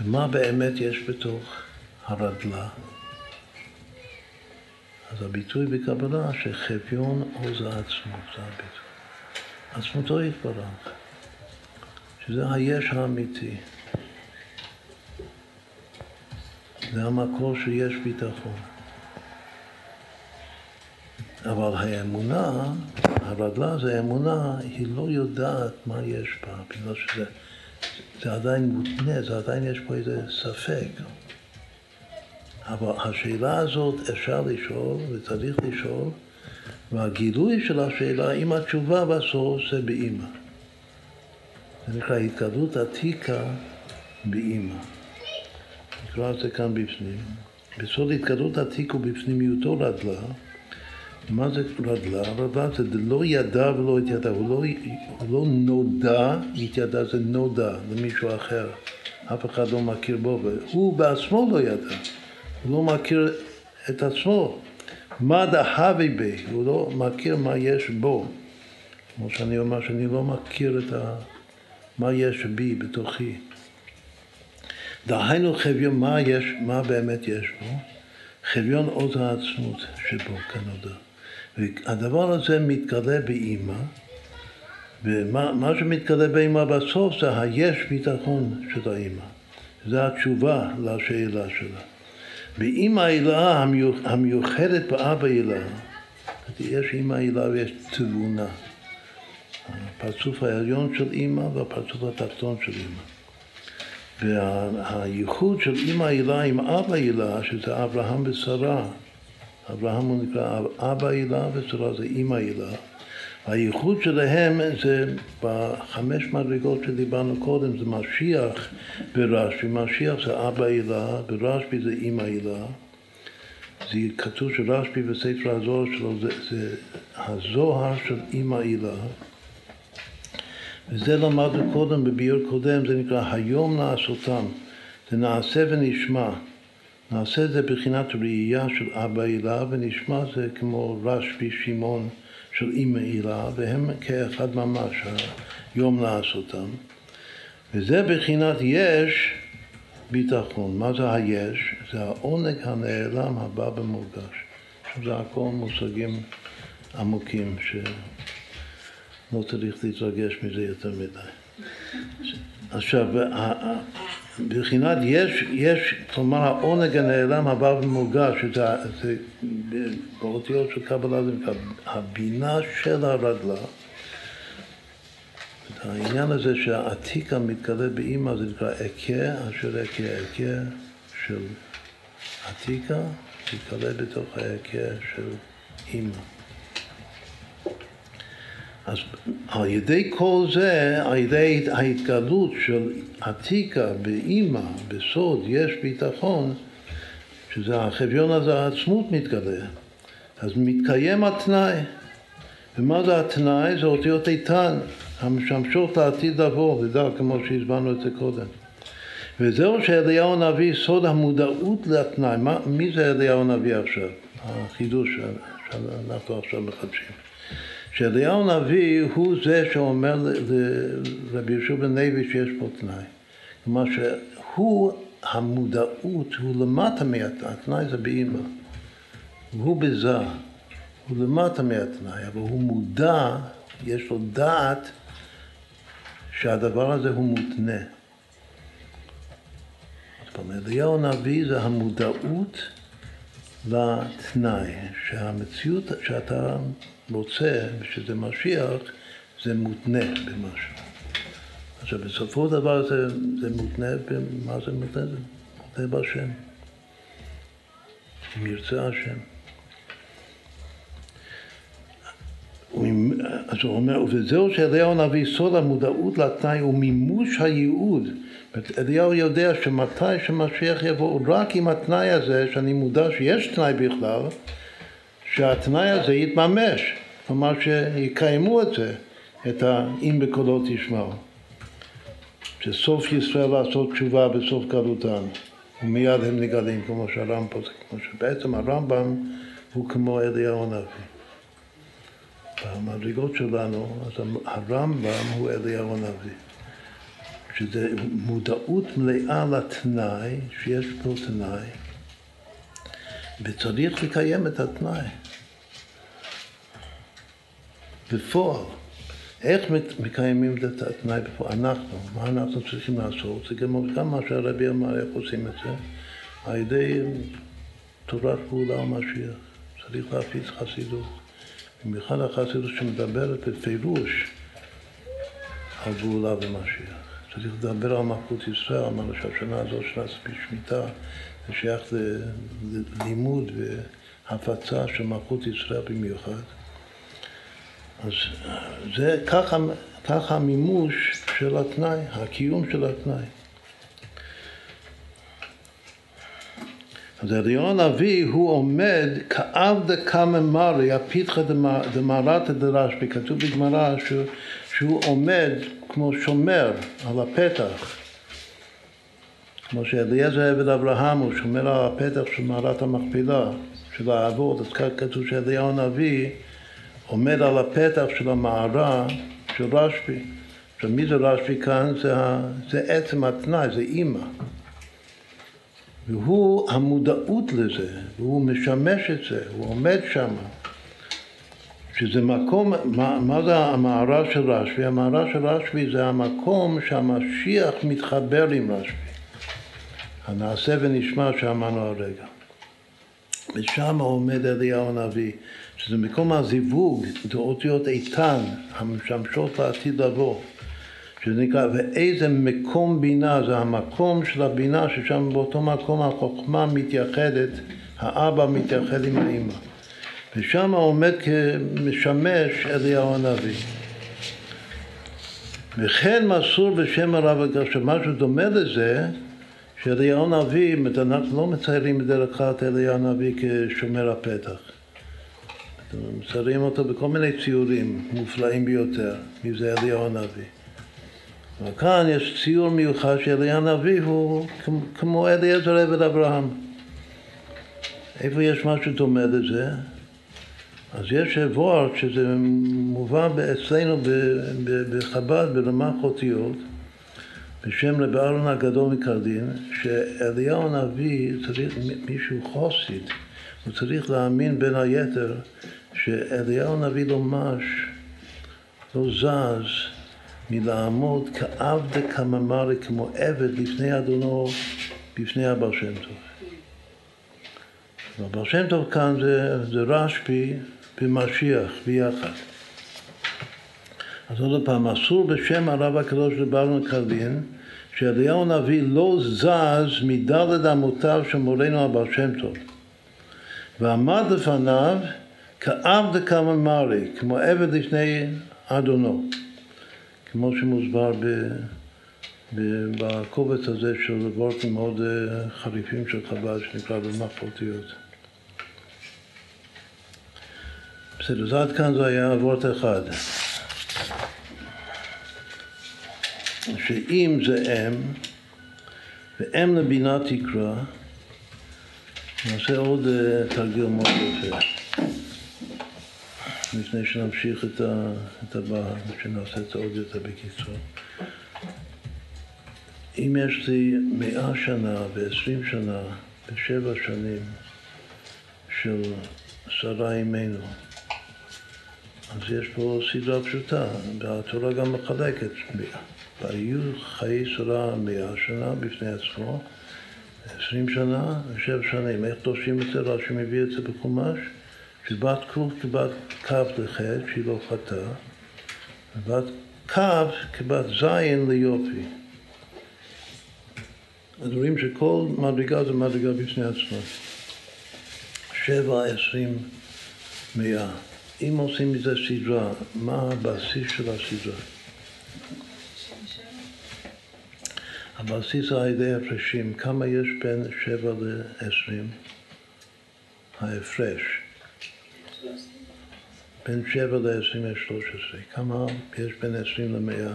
ומה באמת יש בתוך הרדלה? אז הביטוי בקבלה שחביון עוז העצמות, זה הביטוי. עצמותו יתברך, שזה היש האמיתי. זה המקור שיש ביטחון. אבל האמונה, הרדלה זה אמונה, היא לא יודעת מה יש בה, בגלל שזה זה עדיין מותנה, זה עדיין יש פה איזה ספק. אבל השאלה הזאת אפשר לשאול וצריך לשאול, והגילוי של השאלה, אם התשובה בסוף זה באימא. זה נקרא התגלות עתיקה באימא. נקרא את זה כאן בפנים. בסוד התגלות עתיק ובפנימיותו רדלה. מה זה רדלה? רדלה זה לא ידע ולא התיידע, הוא לא, הוא לא נודע, התיידע זה נודע למישהו אחר. אף אחד לא מכיר בו, והוא בעצמו לא ידע. הוא לא מכיר את עצמו. מה דהבי בי, הוא לא מכיר מה יש בו. כמו שאני אומר שאני לא מכיר את ה... מה יש בי, בתוכי. דהיינו חביון, מה, יש, מה באמת יש בו? חביון עוז העצמות שבו כנודע. והדבר הזה מתגלה באימא, ומה שמתגלה באימא בסוף זה היש ביטחון של האימא. זו התשובה לשאלה שלה. באימא הילה המיוחדת באבא הילה, יש אימא הילה ויש תבונה. הפרצוף העליון של אימא והפרצוף התחתון של אימא. והייחוד של אימא הילה עם אבא הילה, שזה אברהם ושרה, אברהם הוא נקרא אבא הילה ושרה זה אימא הילה. הייחוד שלהם זה בחמש מדרגות שדיברנו קודם, זה משיח ברשב"י, משיח זה אבא הילה, ברשב"י זה אימא הילה. זה כתוב שרשב"י בספר הזוהר שלו זה, זה הזוהר של אימא הילה. וזה למדנו קודם בביור קודם, זה נקרא היום לעשותם. זה נעשה ונשמע. נעשה זה בחינת ראייה של אבא הילה, ונשמע זה כמו רשב"י שמעון של אימא הילה, והם כאחד ממש, היום לעשותם. וזה בחינת יש ביטחון. מה זה היש? זה העונג הנעלם הבא במורגש. זה הכל מושגים עמוקים שלא צריך להתרגש מזה יותר מדי. עכשיו, בבחינת יש, יש, כלומר העונג הנעלם הבא ומורגש, שזה באותיות של קבלה זה הבינה של הרדלה. העניין הזה שהעתיקה מתגלה באימא זה נקרא אכה, אשר אכה אכה של עתיקה, מתגלה בתוך האכה של אימא. אז על ידי כל זה, על ידי ההתגלות של עתיקה באימא, בסוד, יש ביטחון, שזה החביון הזה, העצמות מתגלה. אז מתקיים התנאי. ומה זה התנאי? זה אותיות איתן, המשמשות לעתיד לבוא, ודע כמו שהסברנו את זה קודם. וזהו שאליהו הנביא, סוד המודעות לתנאי. מה, מי זה אליהו הנביא עכשיו? החידוש שאנחנו עכשיו מחדשים. שאליהו הנביא הוא זה שאומר לרבי יהושע בן לוי שיש פה תנאי. כלומר שהוא, המודעות, הוא למטה מהתנאי, התנאי זה באימא. הוא בזה, הוא למטה מהתנאי, אבל הוא מודע, יש לו דעת שהדבר הזה הוא מותנה. זאת אומרת, אליהו הנביא זה המודעות לתנאי, שהמציאות שאתה מוצא, שזה משיח, זה מותנה במשהו. עכשיו, בסופו של דבר זה, זה מותנה, במה זה מותנה? זה מותנה בהשם. אם ירצה השם. אז הוא אומר, וזהו שאליהו הנביא סוד המודעות לתנאי ומימוש הייעוד. אליהו יודע שמתי שמשיח יבוא, רק עם התנאי הזה, שאני מודע שיש תנאי בכלל, שהתנאי הזה יתממש, כלומר שיקיימו את זה, את ה"אם בקולו תשמעו". שסוף ישראל לעשות תשובה בסוף גלותן, ומיד הם נגלים, כמו שהרמב"ם כמו שבעצם הרמב"ם הוא כמו אליהו הנביא. במדרגות שלנו, אז הרמב"ם הוא אליהו הנביא. שזה מודעות מלאה לתנאי, שיש פה תנאי, וצריך לקיים את התנאי. בפועל. איך מקיימים את התנאי בפועל? אנחנו, מה אנחנו צריכים לעשות? זה גם, גם מה שהרבי אמר, איך עושים את זה? על ידי תורת פעולה ומשיח. צריך להפיץ חסידות. במיוחד החסידות שמדברת בפירוש על גאולה ומשיח. צריך לדבר על מלכות ישראל, אמרנו שהשנה הזאת שנת שמיטה, זה שייך ללימוד והפצה של מלכות ישראל במיוחד. אז זה ככה, ככה המימוש של התנאי, הקיום של התנאי. אז אליון אבי הוא עומד כאב דקמא מרי, הפיתחא דמרתא דרשב"י, כתוב בגמרא שהוא עומד כמו שומר על הפתח, כמו שאליעזר עבד אברהם הוא שומר על הפתח של מערת המכפלה, של האבות, אז כתוב שאליהו הנביא עומד על הפתח של המערה של רשב"י. עכשיו מי זה רשב"י כאן? זה, זה עצם התנאי, זה אימא. והוא המודעות לזה, והוא משמש את זה, הוא עומד שם. שזה מקום, מה, מה זה המערה של רשב"י? המערה של רשב"י זה המקום שהמשיח מתחבר עם רשב"י. הנעשה ונשמע שאמרנו הרגע. ושם עומד אליהו הנביא, שזה מקום הזיווג, זה אותיות איתן, המשמשות לעתיד לבוא. שזה נקרא, ואיזה מקום בינה, זה המקום של הבינה, ששם באותו מקום החוכמה מתייחדת, האבא מתייחד עם האימא. ושם עומד כמשמש אליהו הנביא. וכן מסור בשם הרב הגר, שמשהו דומה לזה, שאליהו הנביא, אנחנו לא מציירים בדרך כלל את אליהו הנביא כשומר הפתח. מציירים אותו בכל מיני ציורים מופלאים ביותר, מי זה אליהו הנביא. אבל כאן יש ציור מיוחד שאליהו הנביא הוא כמו אליעזר עבד אברהם. איפה יש משהו דומה לזה? אז יש וורט שזה מובא אצלנו בחב"ד ברמ"ח אותיות בשם רב אהרון הגדול מקרדין שאליהו הנביא צריך, מישהו חוסיד, הוא צריך להאמין בין היתר שאליהו הנביא לא מש, לא זז מלעמוד כעבד כממרי כמו עבד לפני אדונו בפני הבעל שם טוב. והבעל שם טוב כאן זה, זה רשב"י במשיח ביחד. אז עוד פעם, אסור בשם הרב הקדוש לברנו קרלין שאליהו הנביא לא זז מדלת אמותיו של מורנו הבעל שם טוב ועמד לפניו כעבד כממרי, כמו עבד לפני אדונו, כמו שמוסבר ב... בקובץ הזה של וורטים מאוד אה, חריפים של חב"ד שנקרא במח אותיות. בסדר, אז עד כאן זה היה וורט אחד. שאם זה אם, ואם לבינה תקרא, נעשה עוד uh, תרגיל מאוד יפה. לפני שנמשיך את, ה, שנעשה את זה עוד יותר בקיצור. אם יש לי מאה שנה ועשרים שנה ושבע שנים של שרה אימנו, אז יש פה סדרה פשוטה, והתורה גם מחלקת. והיו חיי שרה מאה שנה בפני עצמו, עשרים שנה ושבע שנים. איך דורשים את זה? רש"י מביא את זה בחומש, שבת קוף כבת כ' לח', שהיא לא חטאה, ובת כ' כבת זין ליופי. אז רואים שכל מדרגה זה מדרגה בפני עצמה. שבע, עשרים, מאה. אם עושים מזה סדרה, מה הבסיס של הסדרה? הבסיס על ידי הפרשים, כמה יש בין שבע לעשרים? ההפרש. בין שבע לעשרים יש שלוש עשרה. כמה יש בין עשרים למאה?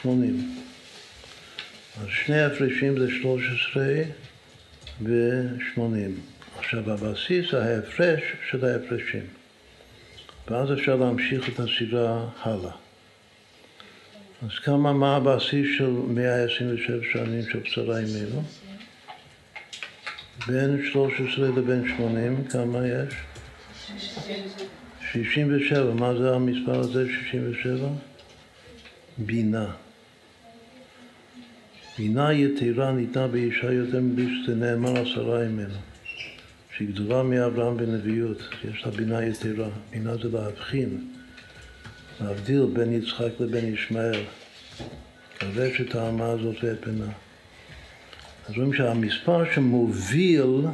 שמונים. אז שני הפרשים זה שלוש עשרה ושמונים. עכשיו הבסיס ההפרש של ההפרשים. ואז אפשר להמשיך את הסדרה הלאה. אז כמה, מה הבסיס של 127 שנים של בשרה אימנו? בין 13 לבין 80, כמה יש? 67. מה זה המספר הזה, 67? בינה. בינה יתרה ניתנה באישה יותר מבלי שזה נאמר עשרה ימינו. שהיא גדולה מאברהם בנביאות, יש לה בינה יתרה. בינה זה להבחין, להבדיל בין יצחק לבין ישמעאל. כבש את האמה הזאת ואת בנה. אז רואים שהמספר שמוביל,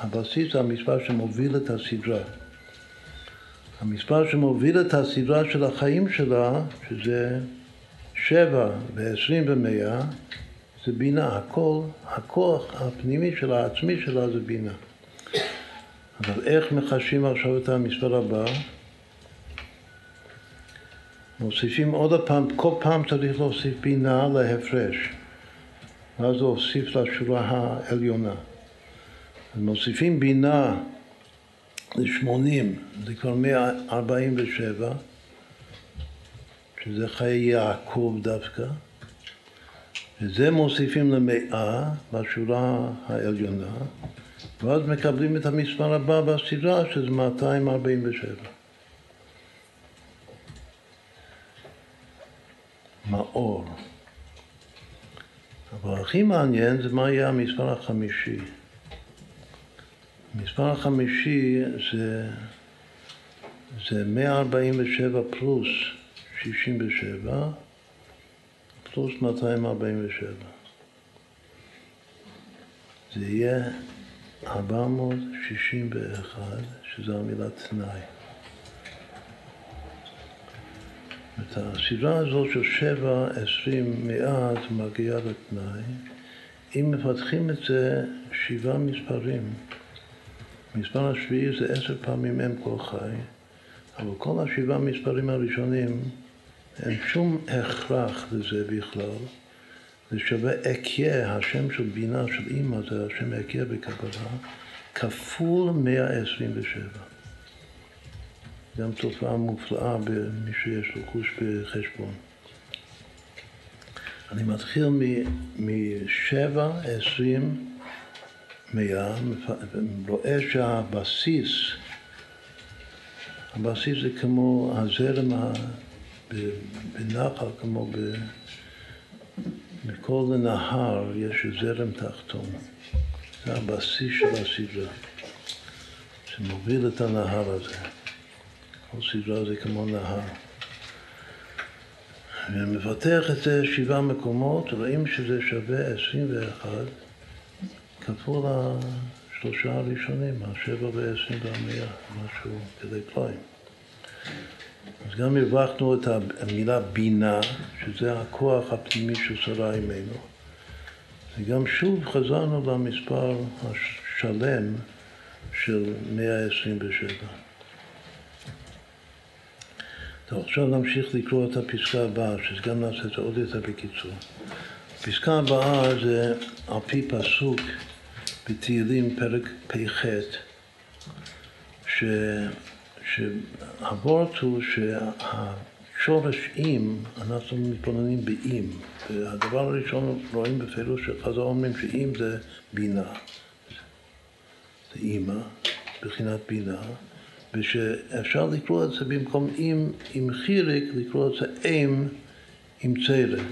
הבסיס זה המספר שמוביל את הסדרה. המספר שמוביל את הסדרה של החיים שלה, שזה שבע ועשרים ומאה, זה בינה. הכל, הכוח הפנימי שלה, העצמי שלה, זה בינה. אבל איך מחשבים עכשיו את המספר הבא? מוסיפים עוד פעם, כל פעם צריך להוסיף בינה להפרש. ואז להוסיף לשורה העליונה. מוסיפים בינה ל-80, זה כבר 147, שזה חיי יעקב דווקא, וזה מוסיפים למאה בשורה העליונה, ואז מקבלים את המספר הבא בסדרה, שזה 247. מאור. אבל הכי מעניין זה מה יהיה המספר החמישי. המספר החמישי זה, זה 147 פלוס 67 פלוס 247. זה יהיה 461, שזה המילה תנאי. את הסדרה הזאת של שבע, עשרים, מאה, זה מגיע לתנאי. אם מפתחים את זה שבעה מספרים, מספר השביעי זה עשר פעמים אם כל חי, אבל כל השבעה מספרים הראשונים אין שום הכרח לזה בכלל. זה שווה אקיה, השם של בינה של אימא זה השם אקיה בקבלה, כפול 127. גם תופעה מופלאה במי שיש לו חוש בחשבון. אני מתחיל משבע, עשרים, מאה, רואה שהבסיס, הבסיס זה כמו הזרם בנחל, כמו ב... בכל נהר יש זרם תחתון. זה הבסיס של הסדרה, שמוביל את הנהר הזה. כל סדרה זה כמו נהר. ומפתח את זה שבעה מקומות, רואים שזה שווה 21 כפול השלושה הראשונים, השבע ועשרים והמאה, משהו כדי פלאים. אז גם הרווחנו את המילה בינה, שזה הכוח הפנימי של שרה אימנו, וגם שוב חזרנו למספר השלם של 127. טוב, עכשיו נמשיך לקרוא את הפסקה הבאה, שגם נעשה את זה עוד יותר בקיצור. הפסקה הבאה זה על פי פסוק בתהילים פרק פ"ח, שהוורט הוא שהשורש אם, אנחנו מתבוננים באם, והדבר הראשון רואים בפירוש שחז"ל אומרים שאם זה בינה, זה אימא, בחינת בינה, ושאפשר לקרוא את זה במקום אם עם חיריק, לקרוא את זה אם עם צלם.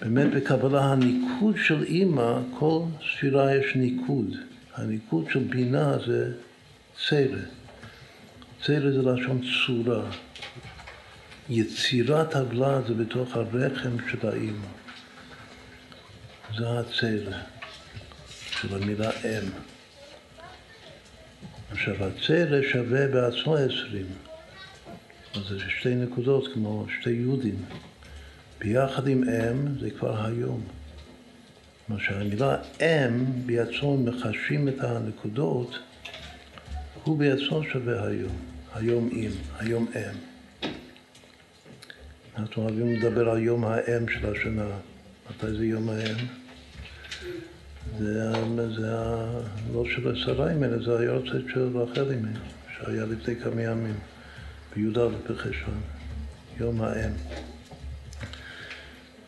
באמת בקבלה הניקוד של אימא, כל ספירה יש ניקוד. הניקוד של בינה זה צלע. צלע זה לשון צורה. יצירת הבלד זה בתוך הרחם של האימא. זה הצלע של המילה אם. עכשיו, הצלע שווה בעצמו עשרים. אז זה שתי נקודות כמו שתי יהודים. ביחד עם אם זה כבר היום. כלומר שהמילה אם בעצמו מחשבים את הנקודות הוא בעצמו שווה היום, היום אם, היום אם. אנחנו אוהבים לדבר על יום האם של השנה. מתי זה יום האם? זה, לא של השריים, אלא זה היורצת של רחל אימנו, שהיה לפני כמה ימים, בי"א בחשוון, יום האם.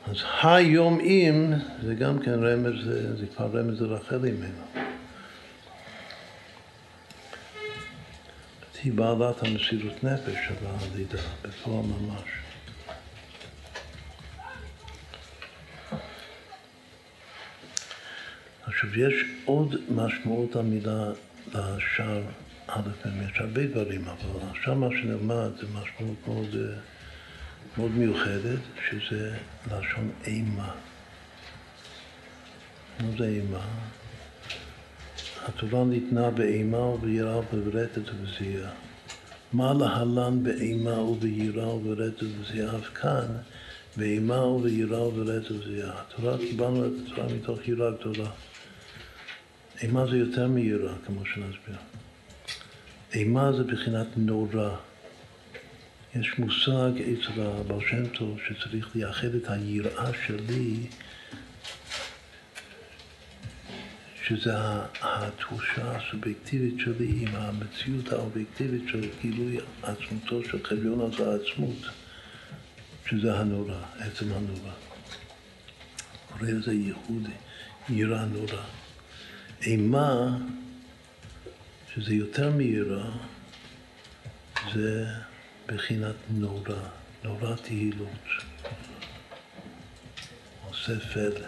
אז היום אם זה גם כן רמז, זה, כבר רמז לרחל אימנו. היא בעלת המסירות נפש של הלידה, בפועל ממש. עכשיו, יש עוד משמעות המילה לשער א', יש הרבה דברים, אבל עכשיו מה שנלמד זה משמעות מאוד, מאוד מיוחדת, שזה לשון אימה. מה זה אימה? התורה ניתנה באימה וביראה וברטת ובזיעה. מה להלן באימה וביראה וברטת ובזיעה? אף כאן, באימה וביראה וברטת ובזיעה. התורה, קיבלנו את התורה מתוך יראה גדולה. אימה זה יותר מיראה, כמו שנסביר. אימה זה בחינת נורא. יש מושג אצל הבעל שם טוב שצריך לייחד את היראה שלי שזה התחושה הסובייקטיבית שלי עם המציאות האובייקטיבית של גילוי עצמותו של חביון הזה העצמות, שזה הנורא, עצם הנורא. קורא לזה ייחוד, יראה נורא. אימה, שזה יותר מיראה, זה בחינת נורא, נורא תהילות. עושה פלא.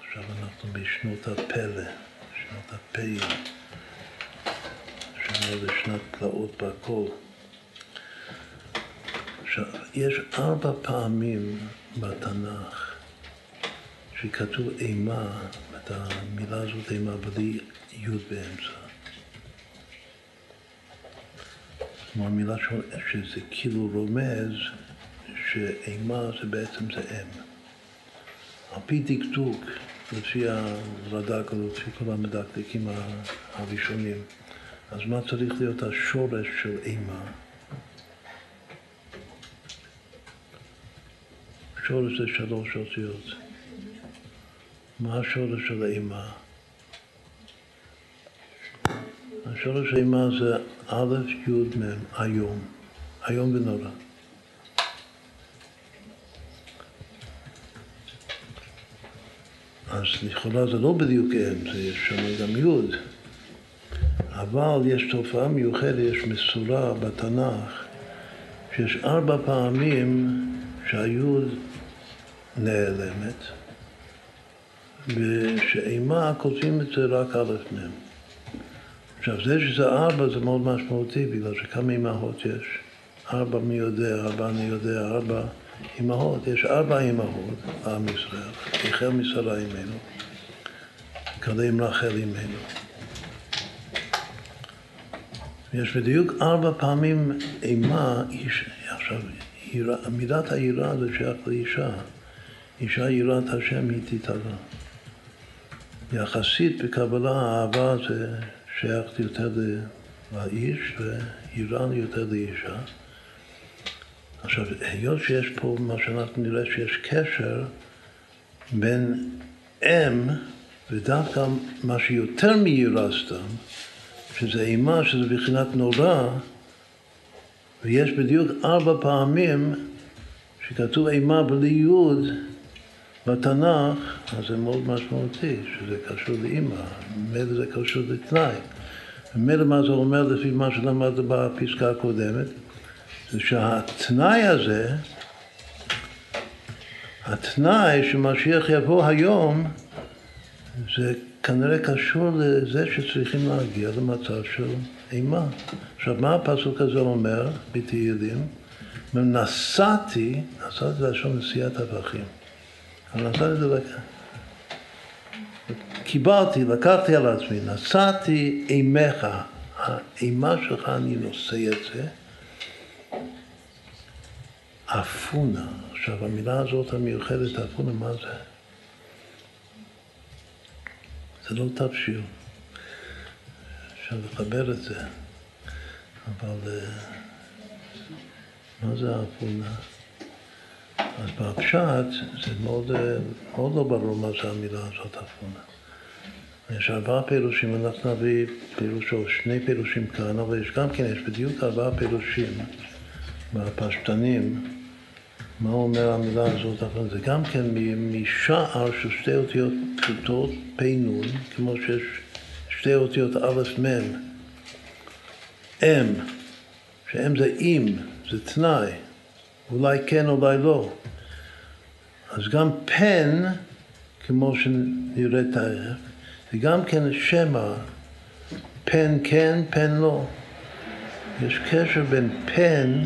עכשיו אנחנו בשנות הפלא, שנות הפלא, שנה זה שנת בכל. עכשיו, יש ארבע פעמים בתנ"ך שכתוב אימה, את המילה הזאת אימה בלי י' באמצע. כלומר, מילה שזה כאילו רומז שאימה זה בעצם זה אם. על פי דקדוק, לפי הרד"ק לפי כל המדקדקים הראשונים, אז מה צריך להיות השורש של אימה? שורש זה שלוש אותיות. מה השורש של האימה? השורש האימה זה א', י', מ', היום, היום ונורא. אז לכאורה זה לא בדיוק אם, זה יש שם גם י', אבל יש תופעה מיוחדת, יש מסורה בתנ"ך, שיש ארבע פעמים שהיוד נעלמת, ושאימה כותבים את זה רק א' מ'. עכשיו, זה שזה ארבע זה מאוד משמעותי, בגלל שכמה אימהות יש? ארבע מי יודע, ארבע אני יודע, ארבע אימהות, יש ארבע אימהות לעם ישראל, החל משרה אימנו, קדם רחל אימנו. יש בדיוק ארבע פעמים אימה, איש, עכשיו, מידת היראה זה שייך לאישה. אישה יראת השם היא תתהווה. יחסית בקבלה האהבה זה שייך יותר לאיש ויראה יותר לאישה. עכשיו, היות שיש פה מה שאנחנו נראה שיש קשר בין אם ודווקא מה שיותר מיראה סתם, שזה אימה, שזה בחינת נורא, ויש בדיוק ארבע פעמים שכתוב אימה בלי יוד בתנ"ך, אז זה מאוד משמעותי, שזה קשור לאימא, ממילא זה קשור לתנאי. ממילא מה זה אומר לפי מה שלמדת בפסקה הקודמת? זה שהתנאי הזה, התנאי שמשיח יבוא היום, זה כנראה קשור לזה שצריכים להגיע למצב של אימה. עכשיו, מה הפסוק הזה אומר בתהילים? נסעתי, נסעתי לשון נשיאת טבחים. אבל נסעתי זה לקח. קיבלתי, לקחתי על עצמי, נסעתי אימך, האימה שלך אני נושא את זה. אפונה, עכשיו המילה הזאת המיוחדת, אפונה, מה זה? זה לא תבשיל. אפשר לחבר את זה, אבל אה, מה זה האפונה? אז בפשט זה מאוד, אה, מאוד לא ברור מה זה המילה הזאת, אפונה. יש ארבעה פירושים, אנחנו נביא פירוש או שני פירושים כאן, אבל יש גם כן, יש בדיוק ארבעה פירושים בפשטנים. מה אומר המילה הזאת? אבל זה גם כן משער של שתי אותיות פשוטות, פ"נ, כמו שיש שתי אותיות א' מ', אם, שאם זה אם, זה תנאי, אולי כן, אולי לא. אז גם פן, כמו שנראה תכף, זה גם כן שמע, פן כן, פן לא. יש קשר בין פן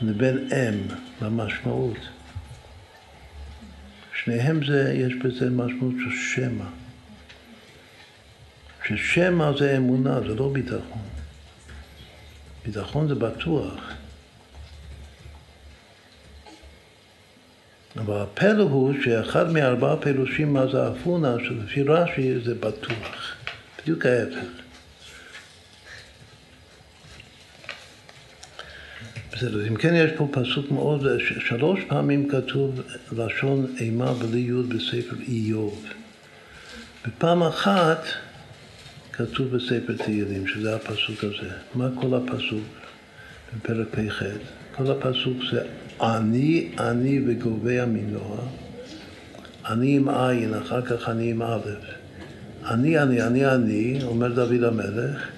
לבין אם במשמעות. שניהם זה, יש בזה משמעות של שמע. ששמע זה אמונה, זה לא ביטחון. ביטחון זה בטוח. אבל הפלא הוא שאחד מארבעה פירושים מה זה אפונה, שלפי רש"י זה בטוח. בדיוק ההפך. בסדר, אם כן יש פה פסוק מאוד, שלוש פעמים כתוב לשון אימה בלי יוד בספר איוב. בפעם אחת כתוב בספר תהילים, שזה הפסוק הזה. מה כל הפסוק בפרק פ"ח? כל הפסוק זה אני, אני וגובע מנוע. אני עם עין, אחר כך אני עם א'. אני, אני, אני, אני, אומר דוד המלך,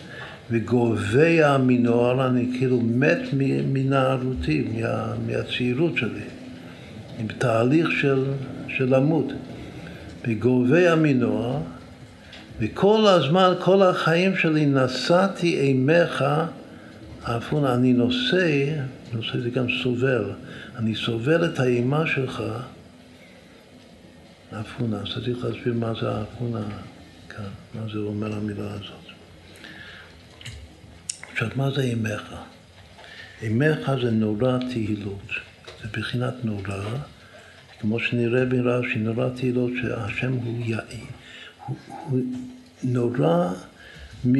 וגובע מנוער, אני כאילו מת מנערותי, מה, מהצעירות שלי, עם תהליך של, של למות. וגובע מנוער, וכל הזמן, כל החיים שלי נשאתי אימך, אפונה, אני נושא, נושא זה גם סובל, אני סובל את האימה שלך, אפונה, אז צריך להסביר מה זה האפונה. כאן, מה זה אומר המילה הזאת. עכשיו, מה זה אימך? אימך זה נורא תהילות, זה בחינת נורא, כמו שנראה ברש"י, נורא תהילות שהשם הוא יאי, הוא, הוא נורא מ...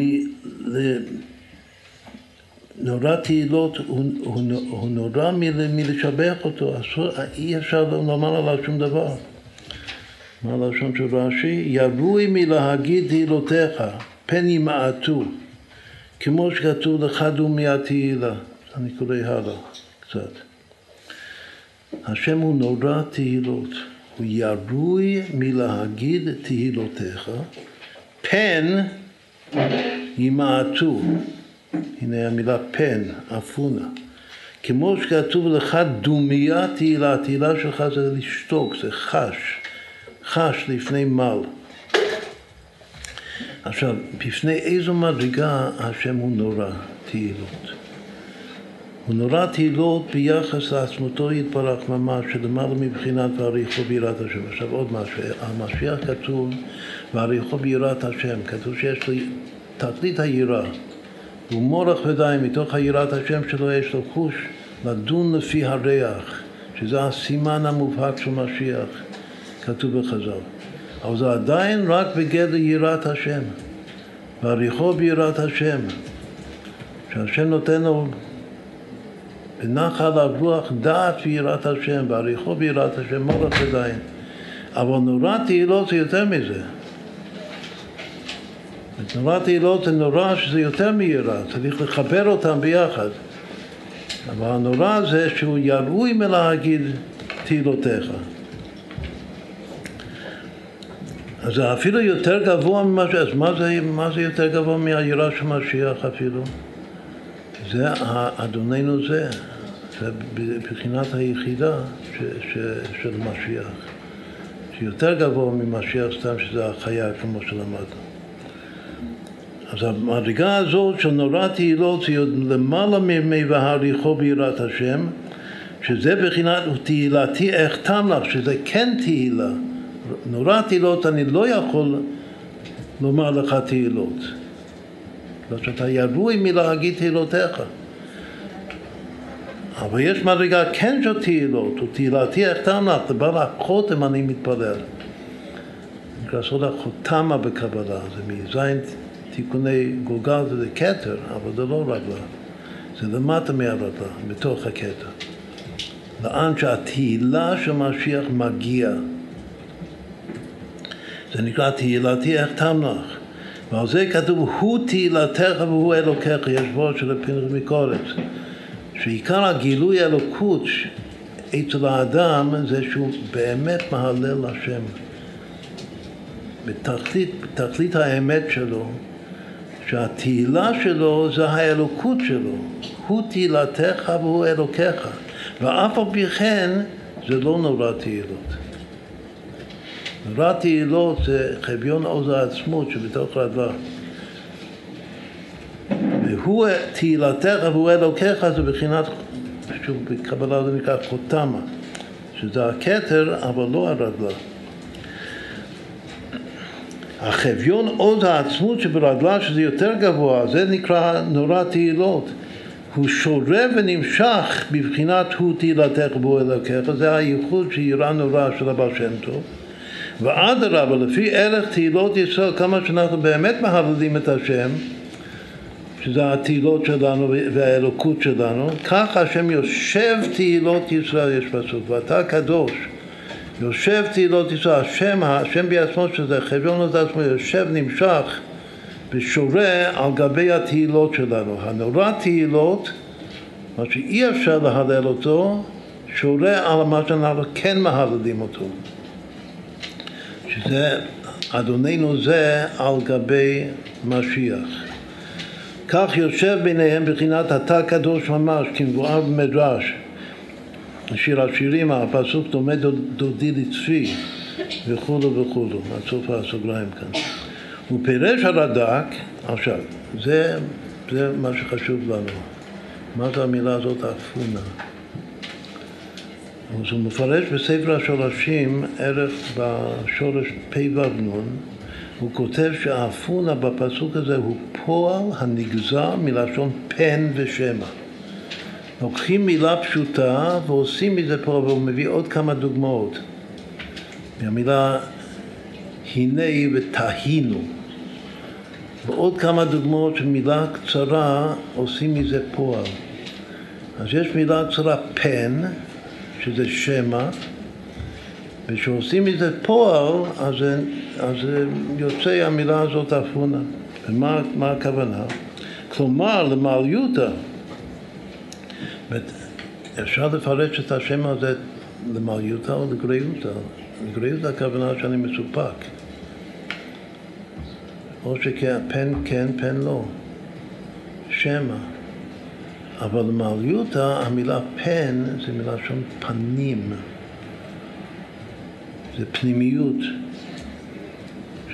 נורא תהילות, הוא, הוא, הוא נורא מ, מלשבח אותו, אסור, אי אפשר לומר עליו שום דבר. מה הלשון של רש"י? ירוי מלהגיד תהילותיך, פן ימעטו. כמו שכתוב לך דומי התהילה, אני קורא הלאה קצת. השם הוא נורא תהילות, הוא ירוי מלהגיד תהילותיך, פן ימעטו, הנה המילה פן, אפונה. כמו שכתוב לך דומיה תהילה, התהילה שלך זה לשתוק, זה חש, חש לפני מל. עכשיו, בפני איזו מדרגה השם הוא נורא תהילות? הוא נורא תהילות ביחס לעצמותו יתברך ממש, שלמעלה מבחינת ועריכו ביראת השם. עכשיו עוד משהו, המשיח כתוב ועריכו ביראת השם, כתוב שיש לו תכלית היראה. הוא מורך מתוך היראת השם שלו יש לו חוש לדון לפי הריח, שזה הסימן המובהק של משיח, כתוב בחז"ל. אבל זה עדיין רק בגדר יראת השם. והריחו ביראת השם. שהשם נותן לו בנחל הרוח דעת ויראת השם, והריחו ביראת השם מורך ידיים. אבל נורא תהילות זה יותר מזה. נורא תהילות זה נורא שזה יותר מיראה, צריך לחבר אותם ביחד. אבל הנורא זה שהוא ירוי מלהגיד תהילותיך. אז זה אפילו יותר גבוה ממה ש... אז מה זה, מה זה יותר גבוה מהיראה של משיח אפילו? זה אדוננו זה, זה בחינת היחידה ש, ש, של משיח, שיותר גבוה ממשיח סתם שזה החיה כמו שלמדנו. אז המדרגה הזאת של נורא תהילות זה למעלה מ"והריחו ביראת השם", שזה בחינת תהילתי אחתם לך, שזה כן תהילה. נורא תהילות אני לא יכול לומר לך תהילות. בגלל שאתה ירוי מלהגיד תהילותיך. אבל יש מדרגה כן של תהילות, ותהילתי אחתם לך, בא לחותם אני מתפלל. נקרא סוד החותמה בקבלה, זה מזין תיקוני גולגל זה כתר, אבל זה לא רגלה, זה למטה מהרגלה, בתוך הכתר. לאן שהתהילה של משיח מגיע. זה נקרא תהילתי איך תמנח. ועל זה כתוב, הוא תהילתך והוא אלוקיך, יש בו של פנחס מקורץ. שעיקר הגילוי האלוקות אצל האדם זה שהוא באמת מהלל השם. בתכלית, בתכלית האמת שלו, שהתהילה שלו זה האלוקות שלו. הוא תהילתך והוא אלוקיך. ואף על פי כן זה לא נורא תהילות. נורא תהילות זה חביון עוז העצמות שבתוך רגליו. והוא תהילתך והוא אלוקיך זה בחינת, שוב בקבלה זה נקרא חותמה, שזה הכתר אבל לא הרגלה. החביון עוז העצמות שברגלה שזה יותר גבוה, זה נקרא נורא תהילות. הוא שורב ונמשך בבחינת הוא תהילתך בו אלוקיך, זה הייחוד שיראה נורא של הבעל שם טוב. ואדרבה, לפי ערך תהילות ישראל, כמה שאנחנו באמת מהללים את השם, שזה התהילות שלנו והאלוקות שלנו, ככה השם יושב תהילות ישראל, יש פסוק, ואתה קדוש, יושב תהילות ישראל, השם, השם בעצמו, שזה חביון הזה עצמו, יושב, נמשך ושורה על גבי התהילות שלנו. הנורא תהילות, מה שאי אפשר להלל אותו, שורה על מה שאנחנו כן מהללים אותו. שזה, אדוננו זה על גבי משיח. כך יושב ביניהם בחינת אתה קדוש ממש, כמבואר במדרש. שיר השירים, הפסוק דומה דודי לצבי וכולו וכולו, עד סוף הסוגריים כאן. הוא פירש הרד"ק, עכשיו, זה, זה מה שחשוב לנו. מה זה המילה הזאת, אפונה? אז הוא מפרש בספר השורשים ערך בשורש פ"ו נון, הוא כותב שהאפונה בפסוק הזה הוא פועל הנגזר מלשון פן ושמע. לוקחים מילה פשוטה ועושים מזה פועל, והוא מביא עוד כמה דוגמאות. מהמילה הנה ותהינו. ועוד כמה דוגמאות של מילה קצרה עושים מזה פועל. אז יש מילה קצרה פן, שזה שמע, וכשעושים מזה פועל, אז, אז יוצא המילה הזאת אפונה. ומה הכוונה? כלומר, למעליותא, אפשר לפרש את השם הזה למעליותא או לגריותא. לגריותא הכוונה שאני מסופק. או שכן, פן כן, פן לא. שמע. אבל למעליותא המילה פן זה מלשון פנים. זה פנימיות.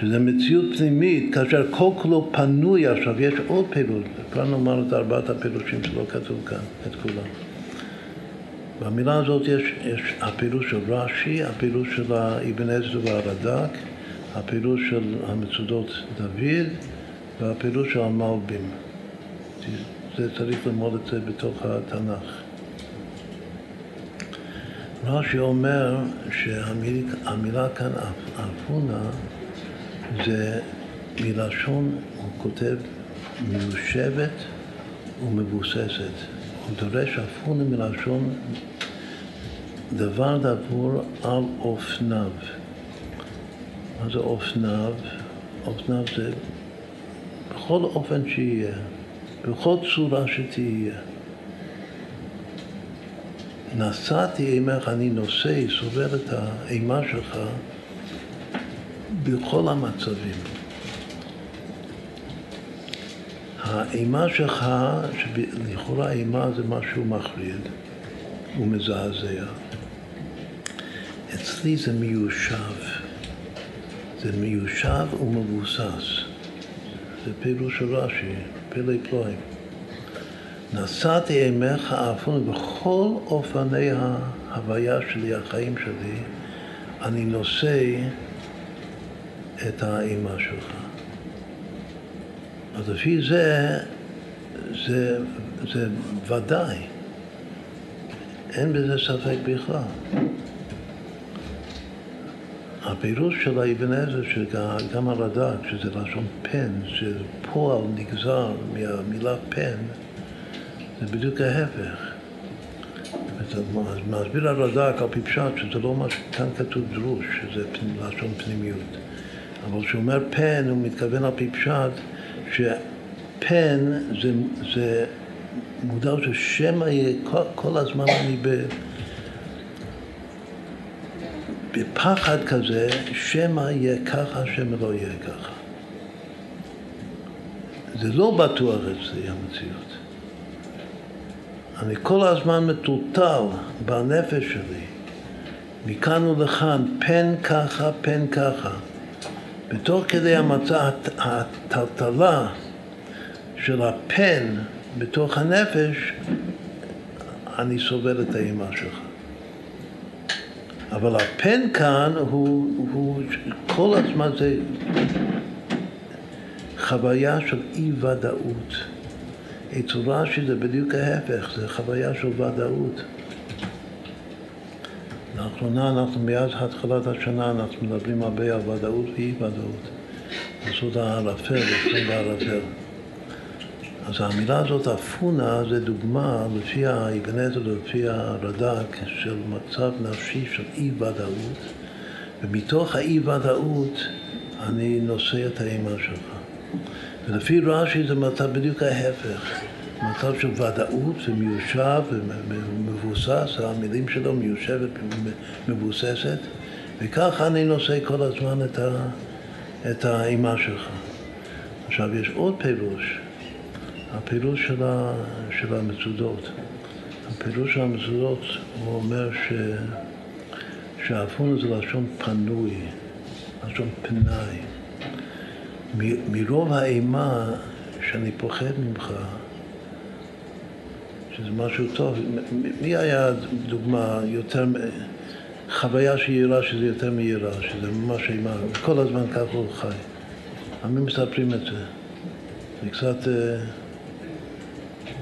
שזה מציאות פנימית, כאשר כל כולו פנוי עכשיו, יש עוד פירוש, כבר נאמר את ארבעת הפירושים שלא כתוב כאן, את כולם. במילה הזאת יש, יש הפירוש של רש"י, הפירוש של אבן עזר והרד"ק, הפירוש של המצודות דוד והפירוש של המלבים. זה צריך ללמוד את זה בתוך התנ"ך. רש"י אומר שהמילה כאן אפונה זה מלשון, הוא כותב, מיושבת ומבוססת. הוא דורש אפונה מלשון דבר דבור על אופניו. מה זה אופניו? אופניו זה בכל אופן שיהיה, בכל צורה שתהיה. נשאתי אימך, אני נושא, סובר את האימה שלך בכל המצבים. האימה שלך, שלכאורה אימה זה משהו מחריד ומזעזע. אצלי זה מיושב. זה מיושב ומבוסס. זה פירוש של רש"י, פלא פלואים. נשאתי עמך אפון בכל אופני ההוויה שלי, החיים שלי, אני נושא את האימה שלך. אז לפי זה, זה, זה ודאי. אין בזה ספק בכלל. הפירוש של האבן עזר, שגם הרד"ק, שזה לשון פן, שפועל נגזר מהמילה פן, זה בדיוק ההפך. מסביר הרד"ק על פי פשט, שזה לא מה שכאן כתוב דרוש, שזה לשון פנימיות. אבל כשהוא אומר פן, הוא מתכוון על פי פשט, שפן זה, זה מודע ששמא יהיה כל, כל הזמן אני ב... בפחד כזה, שמא יהיה ככה, שמא לא יהיה ככה. זה לא בטוח אצלי המציאות. אני כל הזמן מטולטל בנפש שלי, מכאן ולכאן, פן ככה, פן ככה. בתוך כדי המצע, הטלטלה של הפן בתוך הנפש, אני סובל את האימה שלך. אבל הפן כאן הוא, הוא כל הזמן זה חוויה של אי-ודאות. אצל רש"י זה בדיוק ההפך, זה חוויה של ודאות. לאחרונה אנחנו, מאז התחלת השנה, אנחנו מדברים הרבה על ודאות ואי-ודאות. לעשות הערפל, לפעמים בערפל. אז המילה הזאת, אפונה, זה דוגמה לפי האבנטר, לפי הרד"ק, של מצב נפשי של אי-ודאות, ומתוך האי-ודאות אני נושא את האימה שלך. ולפי רש"י זה מצב בדיוק ההפך, מצב של ודאות ומיושב ומבוסס, המילים שלו מיושבת ומבוססת, וככה אני נושא כל הזמן את, ה, את האימה שלך. עכשיו יש עוד פירוש. הפירוש של, ה, של המצודות. הפירוש של המצודות הוא אומר ש, שהאפון זה לשון פנוי, לשון פנאי. מ, מרוב האימה שאני פוחד ממך, שזה משהו טוב, מי היה דוגמה יותר, חוויה של יראה שזה יותר מיראה, שזה ממש אימה, כל הזמן ככה הוא חי. עמים מספרים את זה. זה קצת...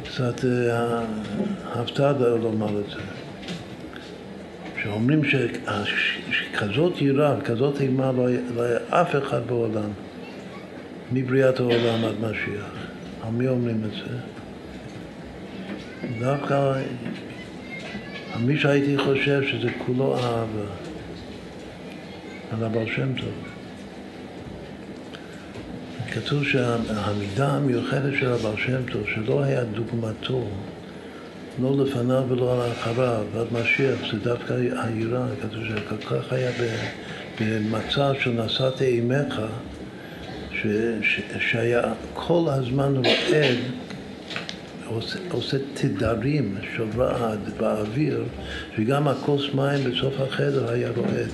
קצת אה, הפתעה לומר את זה. שאומרים שכזאת יראה, כזאת אימה לא היה לא אף אחד בעולם, מבריאת העולם עד משיח. על מי אומרים את זה? דווקא מי שהייתי חושב שזה כולו אהבה, על הבעל שם טוב. כתוב שהמידה המיוחדת של הבעל שם טוב, שלא היה דוגמתו, לא לפניו ולא אחריו, עד משיח, זה דווקא היראה, כתוב שכל כך היה במצב של נשאת אימך, ש, ש, שהיה כל הזמן רועד, עושה, עושה תדרים של רעד באוויר, וגם הכוס מים בסוף החדר היה רועד.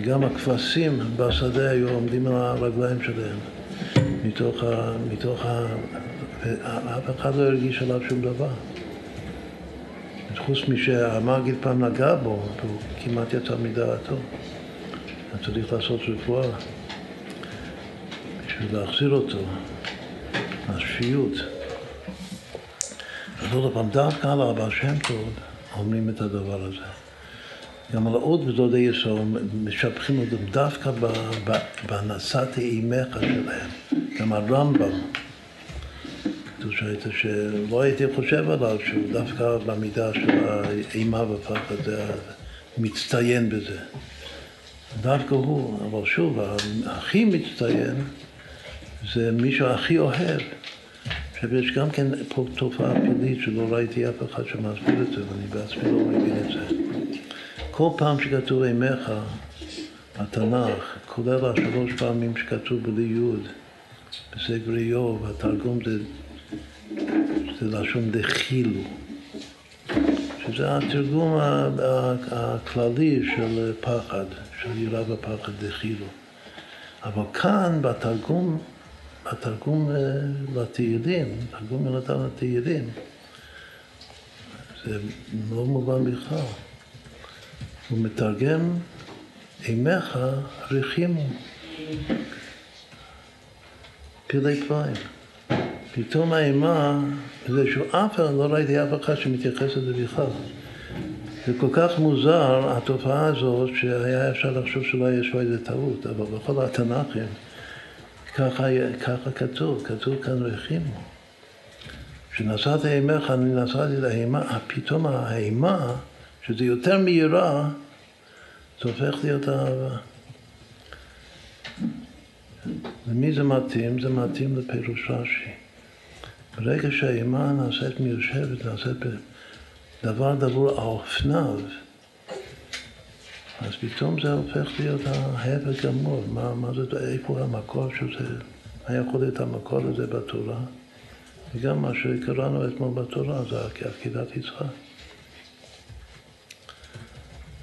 גם הכבשים בשדה היו עומדים על הרגליים שלהם מתוך ה... מתוך ה... אף אחד לא הרגיש עליו שום דבר. חוץ משהמגיד פעם נגע בו, והוא כמעט יצא מדעתו. צריך לעשות רפואה בשביל להחזיר אותו לשפיות. אז עוד פעם, דווקא על הבעל שם טוב אומרים את הדבר הזה. גם על עוד ודודי יסוד משבחים אותם דווקא בנשאת אימך שלהם, גם הרמב"ם, שלא הייתי חושב עליו, שהוא דווקא במידה של האימה והפחד, זה מצטיין בזה. דווקא הוא, אבל שוב, הכי מצטיין זה מי שהכי אוהב. עכשיו יש גם כן פה תופעה פלילית שלא ראיתי אף אחד שמסביר את זה, ואני בעצמי לא מבין את זה. כל פעם שכתוב אימך בתנ"ך, כולל השלוש פעמים שכתוב בלי יוד, בסגר איוב, התרגום זה, זה לשון דחילו, שזה התרגום הכללי של פחד, של יראה ופחד דחילו. אבל כאן בתרגום, בתרגום אה, לתהילים, תרגום מנתן לתהילים, זה לא מובן בכלל. הוא מתרגם אימך רחימו, פילי פלאים. פתאום האימה, שהוא אף אחד, לא ראיתי אף אחד שמתייחס לזה בכלל. זה כל כך מוזר, התופעה הזאת, שהיה אפשר לחשוב שאולי יש לו איזה טעות, אבל בכל התנ"כים ככה, ככה כתוב, כתוב כאן והחימו. כשנסעתי אימך, אני נסעתי לאימה, פתאום האימה, שזה יותר מהירה, זה הופך להיות אהבה. למי זה מתאים? זה מתאים לפירוש רש"י. ברגע שהאימה נעשית מיושבת, נעשית דבר דבור האופניו, אז פתאום זה הופך להיות ההפך גמור. מה, מה זה, איפה המקור של זה? מה יכול להיות המקור לזה בתורה? וגם מה שקראנו אתמול בתורה זה עקידת יצחק.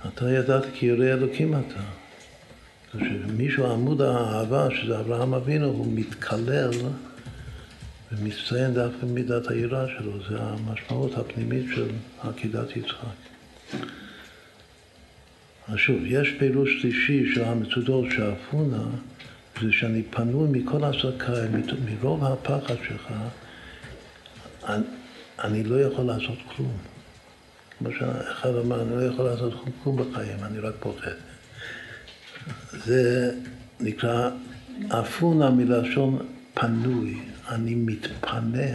אתה ידעת כי ירא אלוקים אתה. כשמישהו עמוד האהבה, שזה אברהם אבינו, הוא מתקלל ומצטיין דווקא מידת היראה שלו, זה המשמעות הפנימית של עקידת יצחק. אז שוב, יש פירוש שלישי של המצודות שאפונה, זה שאני פנוי מכל עסקיי, מרוב הפחד שלך, אני, אני לא יכול לעשות כלום. כמו שאחד אמר, אני לא יכול לעשות כלום בחיים, אני רק פוחד. זה נקרא אפונה מלשון פנוי. אני מתפנה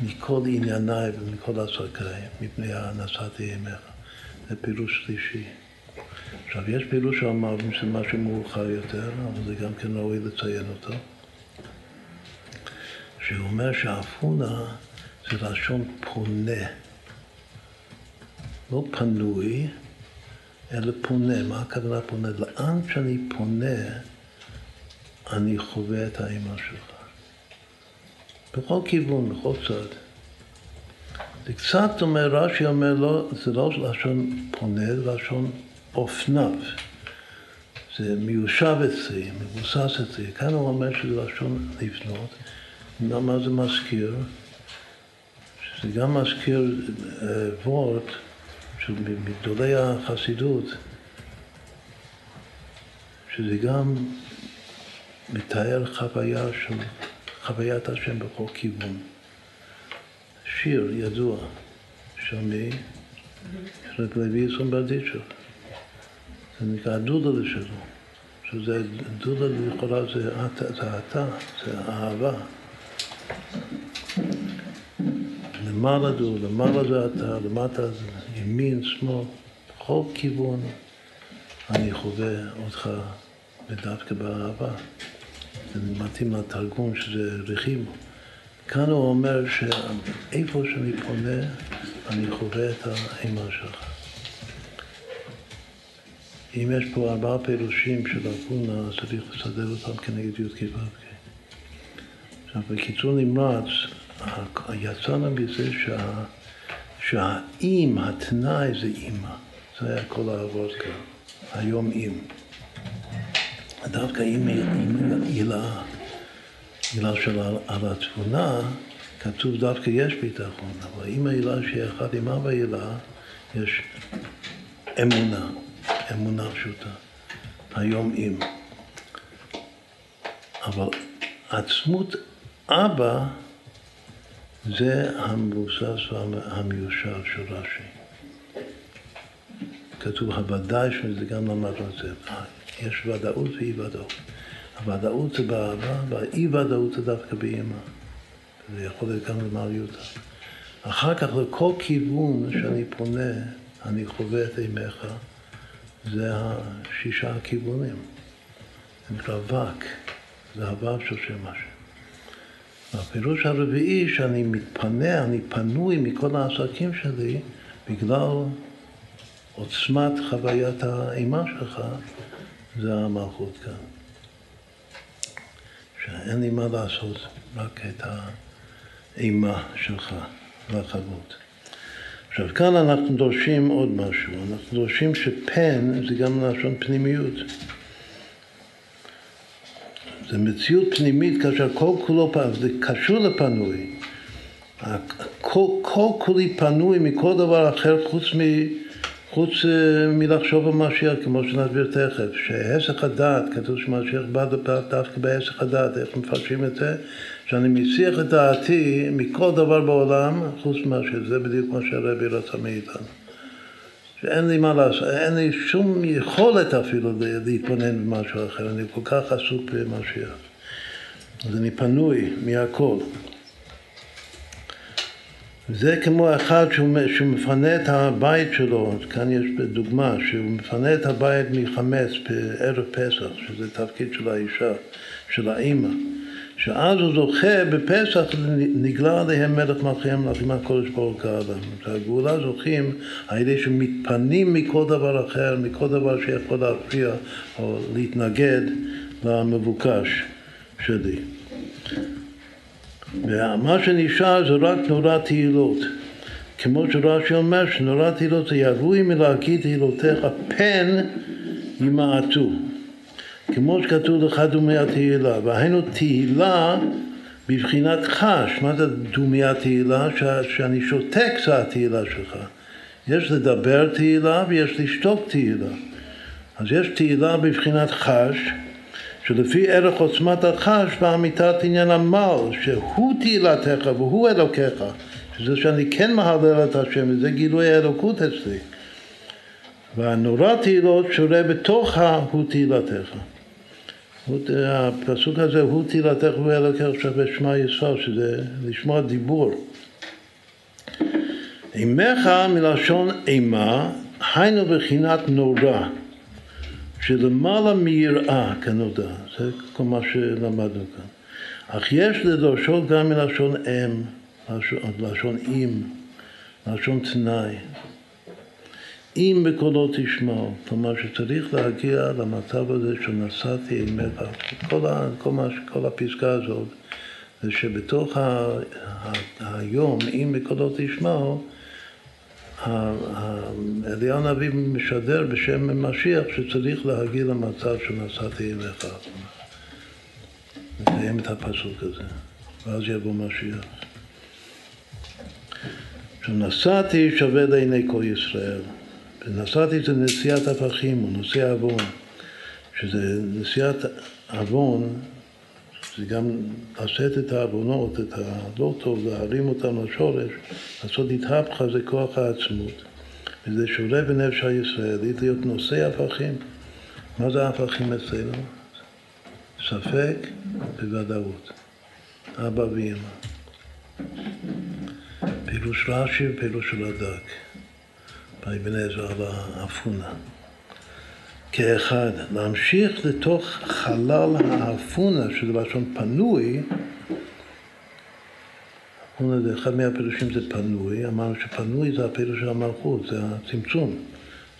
מכל ענייניי ומכל עסקיי, מפני הנשאתי עמך. זה פירוש שלישי. עכשיו, יש פירוש שאמרנו שזה משהו מאוחר יותר, אבל זה גם כן ראוי לציין אותו. שהוא אומר שאפונה זה לשון פונה. לא פנוי, אלא פונה. מה הכוונה פונה? לאן שאני פונה, אני חווה את האימה שלך. בכל כיוון, בכל צד. זה קצת אומר, רש"י אומר, לא, זה לא לשון פונה, זה לשון אופניו. זה מיושב אצלי, מבוסס אצלי. כאן הוא אומר שזה לשון לבנות. מה זה מזכיר? שזה גם מזכיר uh, וורט של מגדולי החסידות, שזה גם מתאר חוויה של חוויית השם בכל כיוון. שיר ידוע של מי? של לוי יסון ברדיצ'וב. זה נקרא דודלה שלו, שזה דודלה לכאורה זה אתה, זה אהבה. למעלה דו, למעלה זה אתה, למטה זה ימין, שמאל, בכל כיוון אני חווה אותך ודווקא באהבה. זה מתאים לתרגום שזה רכיבו. כאן הוא אומר שאיפה שאני פונה, אני חווה את האימה שלך. אם יש פה ארבעה פירושים של אבונה, אז צריך לסדר אותם כנגד י"ק ו"ק. עכשיו, בקיצור נמרץ, יצאנו מזה שה, שהאם, התנאי זה אימא. זה היה כל האבות כאן. היום אם. דווקא אם עילה, עילה של על התבונה, כתוב דווקא יש ביטחון, אבל אם העילה שהיא אחת עם אבא עילה, יש אמונה, אמונה פשוטה. היום אם. אבל עצמות אבא זה המבוסס והמיושר של רש"י. כתוב הוודאי שזה גם למדנו את זה. יש ודאות ואי ודאות. הוודאות זה באהבה, והאי ודאות זה דווקא באימא. זה יכול להיות גם למעליותה. אחר כך לכל כיוון שאני פונה, אני חווה את אימך, זה השישה הכיוונים. זה נקרא וק, זה הוו של שם השם. הפירוש הרביעי שאני מתפנה, אני פנוי מכל העסקים שלי בגלל עוצמת חוויית האימה שלך, זה המלכות כאן. שאין לי מה לעשות, רק את האימה שלך לחבות. עכשיו כאן אנחנו דורשים עוד משהו, אנחנו דורשים שפן זה גם לשון פנימיות. זה מציאות פנימית כאשר כל כולו זה קשור לפנוי. כל, כל כולי פנוי מכל דבר אחר חוץ מ... חוץ אה, מלחשוב על משיח, כמו שנסביר תכף, שהסך הדעת, כתוב שמשיח בא דווקא בהסך הדעת, איך מפרשים את זה? שאני מסיח את דעתי מכל דבר בעולם, חוץ ממשיח, זה בדיוק מה שהרבי רצה מאיתנו. שאין לי מה לעשות, אין לי שום יכולת אפילו להתבונן במשהו אחר, אני כל כך עסוק במשיח. אז אני פנוי מהכל. זה כמו אחד שהוא, שהוא מפנה את הבית שלו, כאן יש דוגמה, שהוא מפנה את הבית מחמץ בערב פסח, שזה תפקיד של האישה, של האימא, שאז הוא זוכה בפסח, נגלה עליהם מלך מלכי המלכים הקודש ברוך האדם. הגאולה זוכים על ידי שמתפנים מכל דבר אחר, מכל דבר שיכול להפריע או להתנגד למבוקש שלי. ומה שנשאר זה רק נורא תהילות. כמו שרש"י אומר שנורא תהילות זה ירוי מלהגיד תהילותיך פן ימעטו. כמו שכתוב לך דומי התהילה, והיינו תהילה בבחינת חש. מה זה דומי התהילה? שאני שותק זה התהילה שלך. יש לדבר תהילה ויש לשתוק תהילה. אז יש תהילה בבחינת חש, שלפי ערך עוצמת החש באמיתת עניין המל, שהוא תהילתך והוא אלוקיך, שזה שאני כן מהלל את השם, וזה גילוי האלוקות אצלי. והנורא תהילות שורה בתוכה הוא תהילתך. הפסוק הזה, הוא תהילתך ואלוקיך שווה שמע ישראל, שזה לשמוע דיבור. אימך מלשון אימה, היינו בחינת נורא. שלמעלה מיראה כנודע, זה כל מה שלמדנו כאן. אך יש לדורשו גם מלשון אם, לשון, לשון אם, לשון תנאי. אם בקולו תשמעו, כלומר שצריך להגיע למצב הזה של נשאתי עמך, כל, כל, כל הפסקה הזאת, זה שבתוך ה, ה, היום, אם בקולו תשמעו, אליהו הנביא משדר בשם משיח שצריך להגיע למצב שנשאתי אליך. נסיים את הפסוק הזה, ואז יבוא משיח. שנסעתי שווה לעיני כל ישראל. ונסעתי זה נשיאת הפכים, או נושא עוון, שזה נשיאת עוון זה גם לשאת את העוונות, את הלא טוב, להרים אותם לשורש, לעשות התהפכה זה כוח העצמות. וזה שורה בנפש הישראלית להיות נושא הפכים. מה זה הפכים אצלנו? ספק וודאות. אבא ואמא. פירוש רש"י ופירוש הדק. באבן עזרא על האפונה. כאחד, להמשיך לתוך חלל האפונה, שזה לשון פנוי, אפונה זה אחד מהפירושים זה פנוי, אמרנו שפנוי זה הפירוש של המלכות, זה הצמצום,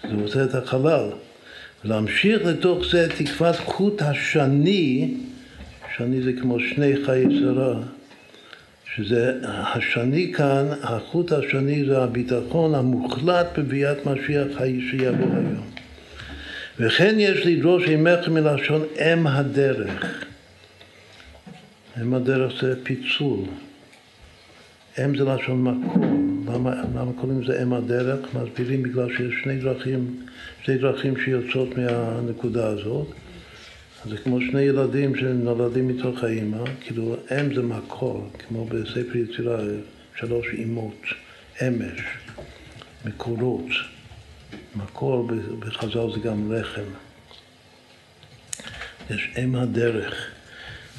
זה עושה את החלל. להמשיך לתוך זה תקוות חוט השני, שני זה כמו שני חיי שרה, שזה השני כאן, החוט השני זה הביטחון המוחלט בביאת משיח שיבוא היום. וכן יש לדרוש עמך מלשון אם הדרך. אם הדרך זה פיצול. אם זה לשון מקור. למה, למה קוראים לזה אם הדרך? מסבירים בגלל שיש שני דרכים, שני דרכים שיוצאות מהנקודה הזאת. זה כמו שני ילדים שנולדים מתוך האימא, כאילו אם זה מקור, כמו בספר יצירה, שלוש אימות, אמש, מקורות. מקור בחז"ל זה גם לחם. יש אם הדרך.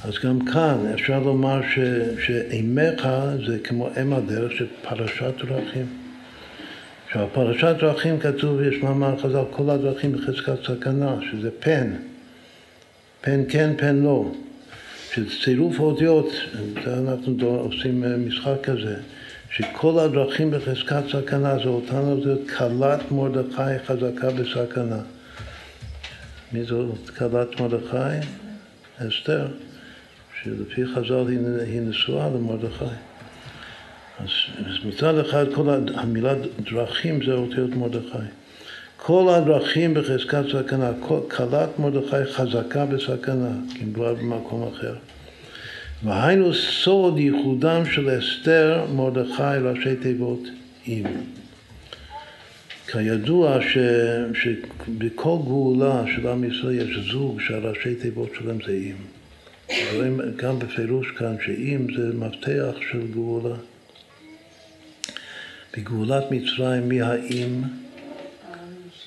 אז גם כאן אפשר לומר ש, שאימך זה כמו אם הדרך של פרשת דרכים. עכשיו, פרשת דרכים כתוב, יש מאמר חז"ל, כל הדרכים בחזקת סכנה, שזה פן. פן כן, פן לא. שזה צירוף אותיות, אנחנו עושים משחק כזה. שכל הדרכים בחזקת סכנה זה אותן אותיות כלת מרדכי חזקה בסכנה. מי זאת כלת מרדכי? אסתר, שלפי חז"ל היא נשואה למרדכי. אז מצד אחד כל המילה דרכים זה אותיות מרדכי. כל הדרכים בחזקת סכנה, כלת מרדכי חזקה בסכנה, כי מדובר במקום אחר. והיינו סוד ייחודם של אסתר, מרדכי, ראשי תיבות אם. כידוע ש, שבכל גאולה של עם ישראל יש זוג שהראשי תיבות שלהם זה אם. רואים גם בפירוש כאן שאם זה מפתח של גאולה. בגאולת מצרים מי האם?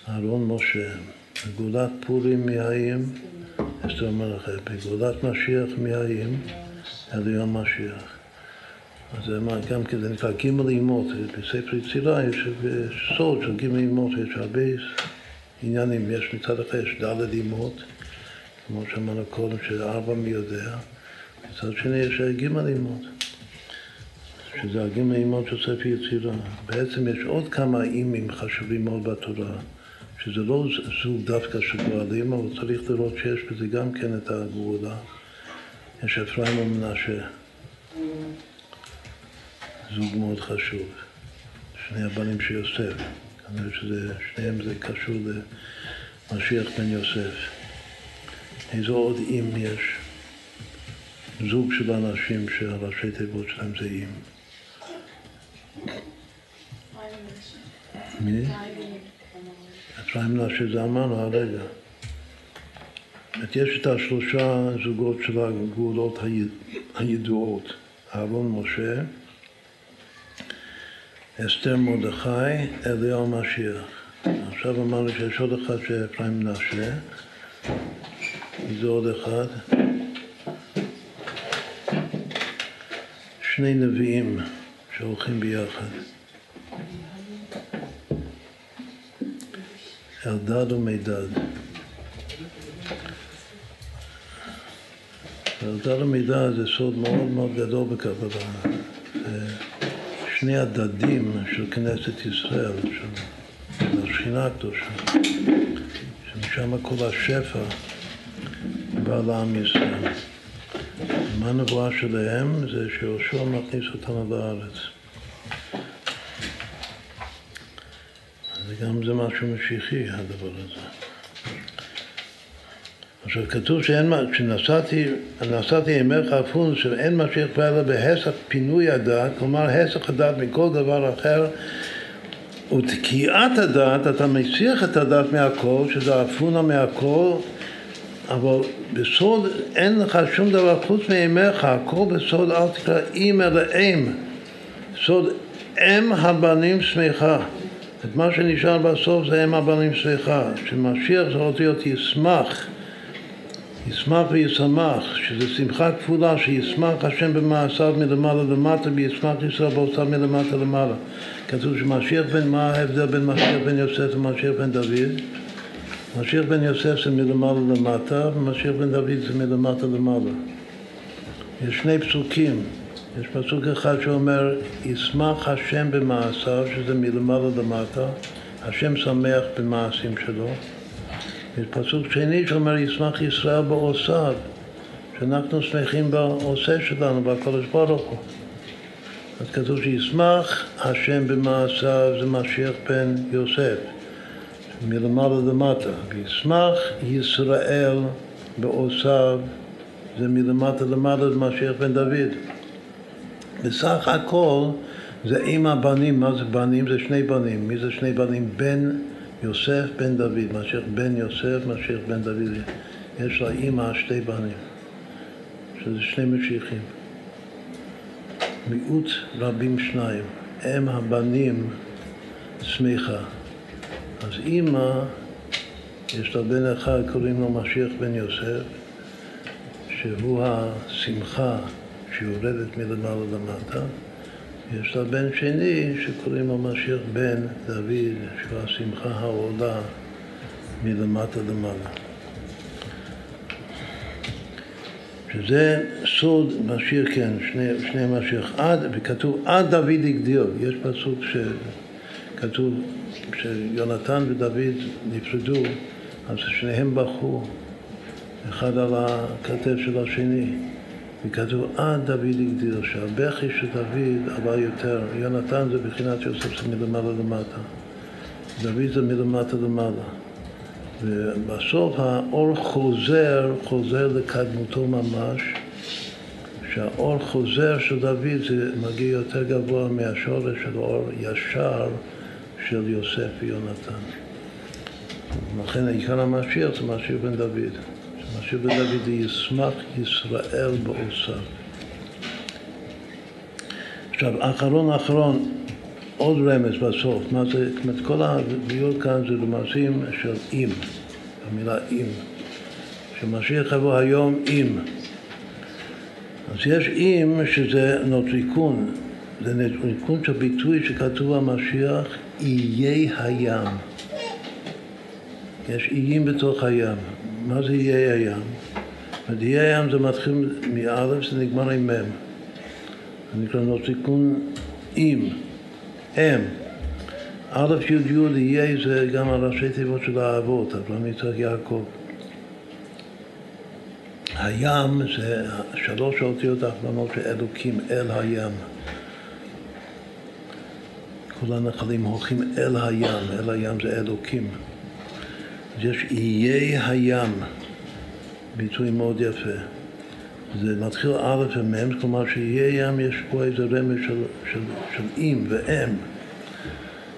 אהרון משה, בגאולת פורים מהאים, אסתר מלאכה, בגאולת משיח מהאים, אליון משיח. אז זה גם כן, זה נקרא גימל אימות, בספר יצירה יש סוד של גימל אימות, יש הרבה עניינים, יש מצד אחד יש ד' אימות, כמו שאמרנו קודם, שארבע מי יודע, מצד שני יש גימל אימות, שזה הגימל אימות של ספר יצירה. בעצם יש עוד כמה אימים חשובים מאוד בתורה, שזה לא זוג דווקא של גואלים, אבל צריך לראות שיש בזה גם כן את הגאולה. יש אפרים ומנשה. זוג מאוד חשוב, שני הבנים של יוסף, כנראה שזה, שניהם זה קשור למשיח בן יוסף. איזו עוד אם יש? זוג של אנשים שהראשי תיבות שלהם זה אם. מי? אפרים מנשה זה אמרנו הרגע. יש את השלושה זוגות של הגאולות הידועות, אהרון משה, אסתר מרדכי, אליהו משיח. עכשיו אמרנו שיש עוד אחד שאפרים מנשה, זה עוד אחד. שני נביאים שהולכים ביחד. אלדד ומידד. אלדד ומידד זה סוד מאוד מאוד גדול בקבלה. שני הדדים של כנסת ישראל, של, של השכינה הקדושה, שמשם כל השפע בא לעם ישראל. מה הנבואה שלהם? זה שיהושע מכניס אותנו לארץ. וגם זה משהו משיחי, הדבר הזה. עכשיו כתוב שאין, כשנסעתי, נסעתי ימיך אפון, שאין משיח בא אלא בהסך פינוי הדת, כלומר הסך הדת מכל דבר אחר, ותקיעת הדת, אתה מסיח את הדת מהכל, שזה אפונה מהכל, אבל בסוד אין לך שום דבר חוץ מימיך, הכל בסוד אל תקרא אם אלא אם. סוד אם הבנים שמחה. את מה שנשאר בסוף זה אם הבנים שמחה. שמשיח זה רוצה להיות ישמח. ישמח וישמח, שזה שמחה כפולה, שישמח השם במעשיו מלמעלה למטה וישמח ישראל בעושיו מלמטה למעלה. כתוב שמשיח בן, מה ההבדל בין משיח בן יוסף ומשיח בן דוד? משיח בן יוסף זה מלמעלה למטה, ומשיח בן דוד זה מלמטה למעלה. יש שני פסוקים, יש פסוק אחד שאומר, ישמח השם במעשיו, שזה מלמעלה למטה, השם שמח במעשים שלו. יש פסוק שני שאומר, ישמח ישראל בעושיו, שאנחנו שמחים בעושה שלנו, בקודש ברוך הוא. אז כתוב שישמח השם במעשיו, זה משיח בן יוסף, מלמעלה למטה. וישמח ישראל בעושיו, זה מלמטה למטה, זה משיח בן דוד. בסך הכל זה עם הבנים, מה זה בנים? זה שני בנים. מי זה שני בנים? בן יוסף בן דוד, משיח בן יוסף, משיח בן דוד. יש לה אימא שתי בנים, שזה שני משיחים. מיעוט רבים שניים, הם הבנים שמחה. אז אימא, יש לה בן אחד, קוראים לו משיח בן יוסף, שהוא השמחה שיורדת מלמעלה למטה. יש לה בן שני שקוראים לו משיח בן דוד, שהוא השמחה העולה מלמטה למעלה. שזה סוד משיח, כן, שני, שני משיח עד, וכתוב עד דוד הגדיר, יש פסוק שכתוב שיונתן ודוד נפרדו, אז שניהם בכו, אחד על הכתף של השני. וכתוב עד דוד הגדיר שהבכי של דוד עלה יותר, יונתן זה בחינת יוסף זה מלמעלה למטה, דוד זה מלמטה למעלה. ובסוף האור חוזר, חוזר לקדמותו ממש, שהאור חוזר של דוד זה מגיע יותר גבוה מהשורש של אור ישר של יוסף ויונתן. לכן עיקר המשיח זה משיח בן דוד. משה ודוד ישמח ישראל בעושיו. עכשיו, אחרון אחרון, עוד רמז בסוף, מה זה, זאת כל הביור כאן זה רמזים של אם, המילה אם, שמשיח יבוא היום אם. אז יש אם שזה נוטריקון, זה נוטריקון של ביטוי שכתוב על משיח, איי הים. יש איים בתוך הים. מה זה איי הים? איי הים זה מתחיל מאלף, זה נגמר עם מ'. זה נקרא נוטריקון אם. אם. א', י', י', י' זה גם הראשי תיבות של האבות, אברהם יצחק יעקב. הים זה שלוש האותיות האחרונות של אלוקים, אל הים. כל הנחלים הולכים אל הים, אל הים זה אלוקים. אז יש איי הים, ביטוי מאוד יפה. זה מתחיל א' ומ', כלומר שיהיה ים יש פה איזה רמז של, של, של אם ואם.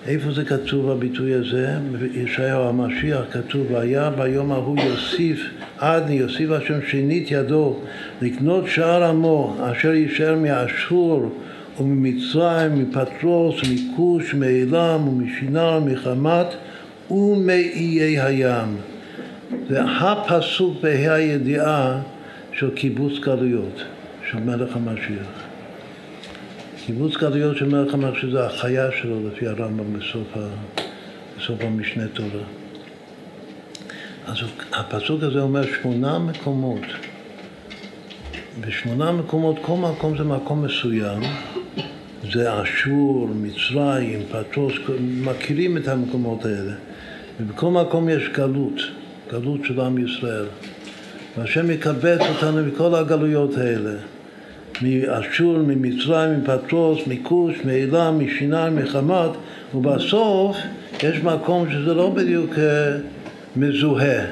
איפה זה כתוב הביטוי הזה? בישעיהו המשיח כתוב, והיה ביום ההוא יוסיף, עדני יוסיף השם שנית ידו לקנות שאר עמו אשר יישאר מאשור וממצרים, מפטרוס, מכוש, מאילם ומשינר, מחמת ומאיי הים. זה הפסוק בה"א הידיעה של קיבוץ גלויות של מלך המשיח. קיבוץ גלויות של מלך המשיח זה החיה שלו לפי הרמב"ם בסוף, ה... בסוף המשנה תורה. אז הפסוק הזה אומר שמונה מקומות. בשמונה מקומות, כל מקום זה מקום מסוים, זה אשור, מצרים, פטרוס, מכירים את המקומות האלה. ובכל מקום יש גלות, גלות של עם ישראל. והשם יקבץ אותנו מכל הגלויות האלה, מאשור, ממצרים, מפטרוס, מכוש, מאילם, משינן, מחמת, ובסוף יש מקום שזה לא בדיוק אה, מזוהה,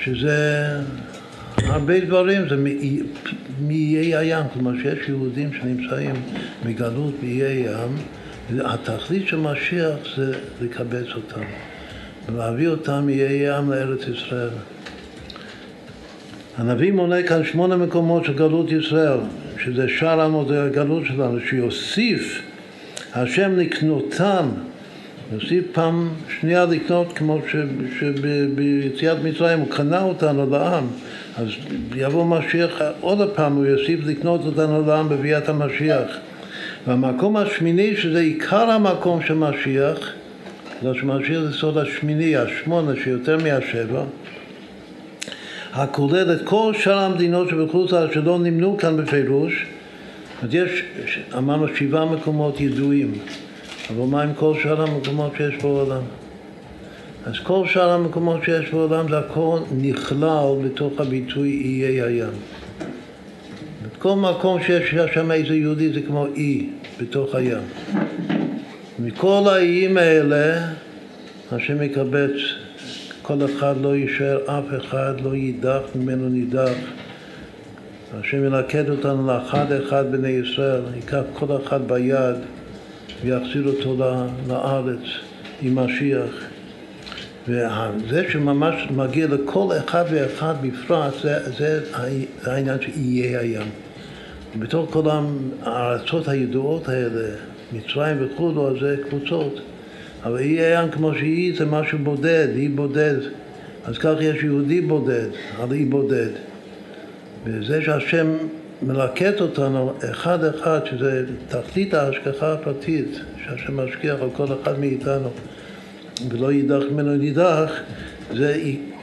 שזה הרבה דברים, זה מאיי הים, כלומר שיש יהודים שנמצאים מגלות באיי ים, התכלית של משיח זה לקבץ אותם, ולהביא אותם מאיי ים לארץ ישראל. הנביא מונה כאן שמונה מקומות של גלות ישראל, שזה שער עמוד הגלות שלנו, שיוסיף השם לקנותם, יוסיף פעם שנייה לקנות כמו שביציאת מצרים הוא קנה אותנו לעם, אז יבוא משיח עוד פעם, הוא יוסיף לקנות אותנו לעם בביאת המשיח. והמקום השמיני, שזה עיקר המקום של משיח, בגלל שמשיח זה סוד השמיני, השמונה, שיותר מהשבע, הכולל את כל שאר המדינות שבחוץ לארץ שלא נמנו כאן בפירוש. אז יש, אמרנו, שבעה מקומות ידועים, אבל מה עם כל שאר המקומות שיש בעולם? אז כל שאר המקומות שיש בעולם זה הכל נכלל בתוך הביטוי איי הים. כל מקום שיש שם איזה יהודי זה כמו אי בתוך הים. מכל האיים האלה השם יקבץ כל אחד לא יישאר, אף אחד לא יידח ממנו נידח. השם ילכד אותנו לאחד אחד בני ישראל, ייקח כל אחד ביד ויחזיר אותו לארץ עם משיח. וזה שממש מגיע לכל אחד ואחד בפרט, זה, זה העניין שיהיה הים. בתוך כל הארצות הידועות האלה, מצרים וכולו, אז זה קבוצות. אבל אי הים כמו שהיא זה משהו בודד, אי בודד. אז כך יש יהודי בודד, על אי בודד. וזה שהשם מלקט אותנו אחד אחד, שזה תכלית ההשגחה הפרטית, שהשם משגיח על כל אחד מאיתנו ולא יידח ממנו נידח, זה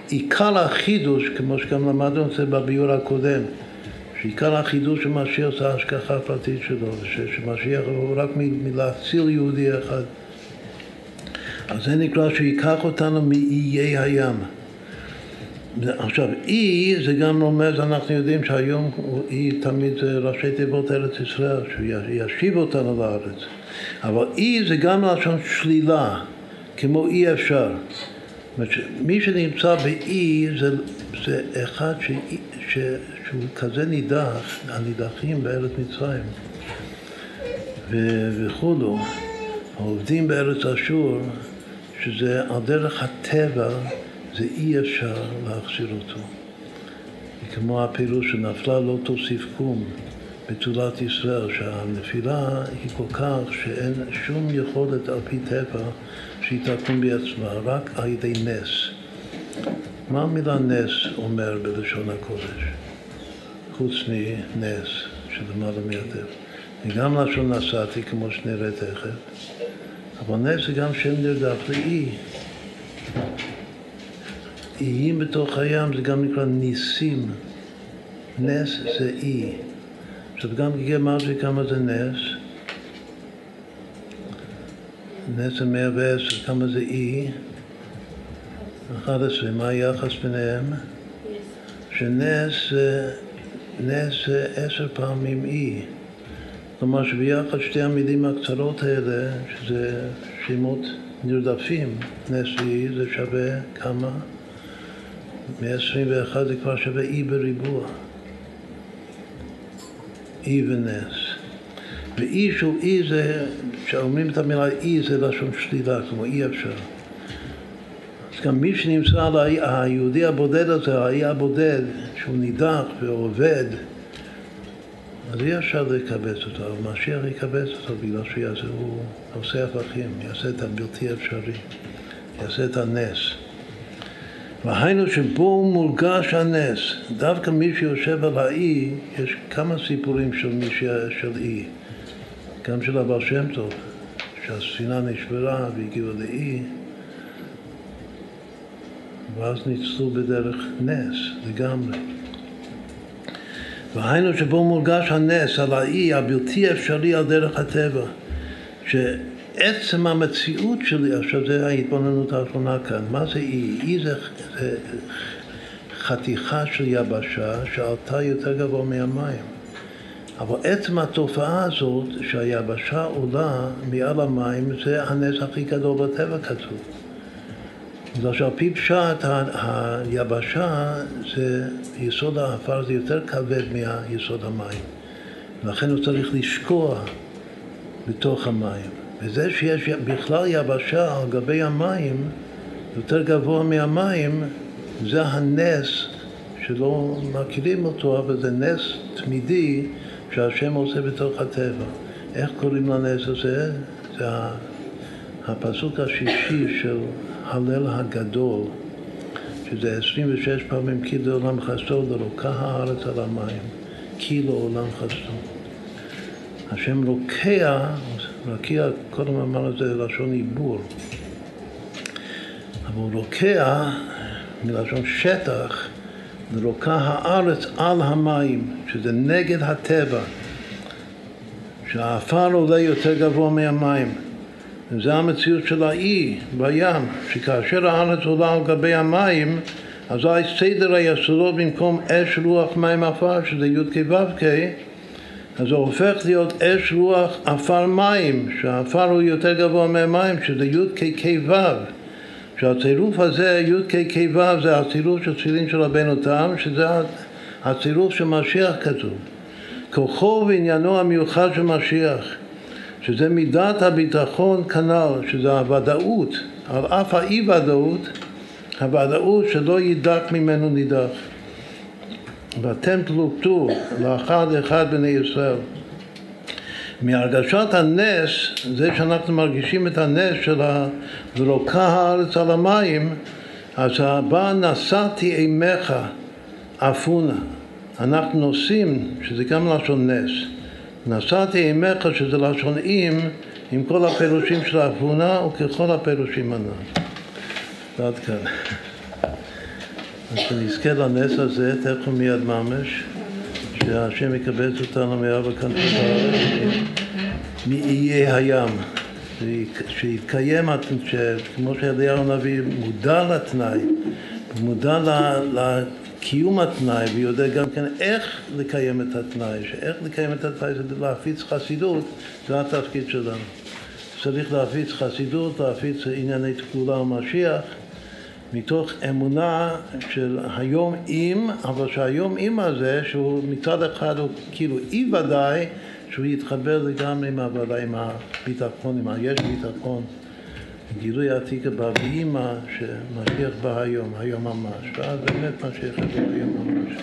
עיקר החידוש, כמו שגם למדנו את זה בביור הקודם, שעיקר החידוש של משיח זה ההשגחה הפרטית שלו, שמשיח הוא רק מלהציל יהודי אחד. אז זה נקרא שייקח אותנו מאיי הים. עכשיו, אי זה גם רומז, אנחנו יודעים שהיום אי תמיד זה ראשי תיבות ארץ ישראל, שהוא ישיב אותנו לארץ. אבל אי זה גם לשון שלילה, כמו אי אפשר. מי שנמצא באי זה, זה אחד ש, ש, שהוא כזה נידח, הנידחים בארץ מצרים וכולו, העובדים בארץ אשור, שזה על דרך הטבע, זה אי אפשר להחזיר אותו. כמו הפירוש שנפלה לא תוסיף קום, בתולת ישראל, שהנפילה היא כל כך שאין שום יכולת על פי טבע שהיא תקום בעצמה, רק על ידי נס. מה המילה נס אומר בלשון הקודש? חוץ מנס, שלמעלה מהטבע. וגם לשון נסעתי, כמו שנראה תכף, אבל נס זה גם שם נרדף לאי. איים בתוך הים זה גם נקרא ניסים. נס זה אי. עכשיו גם גימטרי כמה זה נס? נס זה 110, כמה זה אי? 11, מה היחס ביניהם? שנס נס עשר פעמים אי. כלומר שביחד שתי המילים הקצרות האלה, שזה שמות נרדפים, נס ואי, זה שווה כמה? 121 זה כבר שווה אי בריבוע. אי ונס. ואי שהוא אי זה, כשאומרים את המילה אי זה לשון שלילה, כמו אי אפשר. אז גם מי שנמצא על היהודי הבודד הזה, האי הבודד, שהוא נידח ועובד, אז אי אפשר לקבץ אותו, אבל משיח יקבץ אותו בגלל שהוא עושה הפכים, יעשה את הבלתי אפשרי, יעשה את הנס. והיינו שבו מורגש הנס, דווקא מי שיושב על האי, יש כמה סיפורים של מי של אי, גם של הבעל שם טוב, שהספינה נשברה והגיעו לאי, ואז ניצלו בדרך נס לגמרי. והיינו שבו מורגש הנס על האי הבלתי אפשרי על דרך הטבע, שעצם המציאות שלי, עכשיו זה ההתבוננות האחרונה כאן, מה זה אי? אי זה, זה חתיכה של יבשה שעלתה יותר גבוה מהמים. אבל עצם התופעה הזאת שהיבשה עולה מעל המים זה הנס הכי גדול בטבע כתוב. בגלל שעל פי פשט היבשה זה יסוד העפר זה יותר כבד מיסוד המים. לכן הוא צריך לשקוע בתוך המים. וזה שיש בכלל יבשה על גבי המים יותר גבוה מהמים זה הנס שלא מכירים אותו אבל זה נס תמידי שהשם עושה בתוך הטבע. איך קוראים לנס הזה? זה הפסוק השישי של הלל הגדול, שזה 26 פעמים כי לעולם חסדו לרוקה הארץ על המים, כי לעולם חסדו. השם רוקע, רקיע, קודם אמר את זה לשון עיבור, אבל הוא רוקע מלשון שטח, לרוקה הארץ על המים, שזה נגד הטבע, שהעפר עולה יותר גבוה מהמים. זה המציאות של האי בים, שכאשר הארץ עולה על גבי המים, אז סדר היסודות במקום אש רוח מים עפר, שזה י"ק ו"ק, אז זה הופך להיות אש רוח עפר מים, שהעפר הוא יותר גבוה מהמים, שזה י"ק ו"ו. שהצירוף הזה, י"ק ו"ו, זה הצירוף של תפילין של רבנו תם, שזה הצירוף של משיח כתוב. כוחו ועניינו המיוחד של משיח. שזה מידת הביטחון כנ"ל, שזה הוודאות, על אף האי ודאות, הוודאות שלא יידק ממנו נידח. ואתם תלוקטו לאחד אחד בני ישראל. מהרגשת הנס, זה שאנחנו מרגישים את הנס של ה"ורוקה הארץ על המים", אז הבא נשאתי אימך אפונה. אנחנו נושאים, שזה גם לשון נס. נשאתי עמך שזה לשון אם עם כל הפירושים של האבונה וככל הפירושים הנ"ל. עד כאן. אז שנזכה לנס הזה, תכף מיד ממש, שהשם יקבץ אותנו מאב הכנפות הארץ, מאיי הים. שיתקיים, כמו שאליהו הנביא מודע לתנאי, מודע קיום התנאי ויודע גם כן איך לקיים את התנאי, שאיך לקיים את התנאי זה להפיץ חסידות, זה התפקיד שלנו. צריך להפיץ חסידות, להפיץ ענייני תקולה ומשיח, מתוך אמונה של היום אם, אבל שהיום אם הזה, שהוא מצד אחד הוא כאילו אי ודאי, שהוא יתחבר לגמרי עם הוודאי, עם הביטחון, עם היש ביטחון. גילוי עתיק הבא ואימא שמשיח בא היום, היום ממש, ואז באמת משיח בא היום ממש.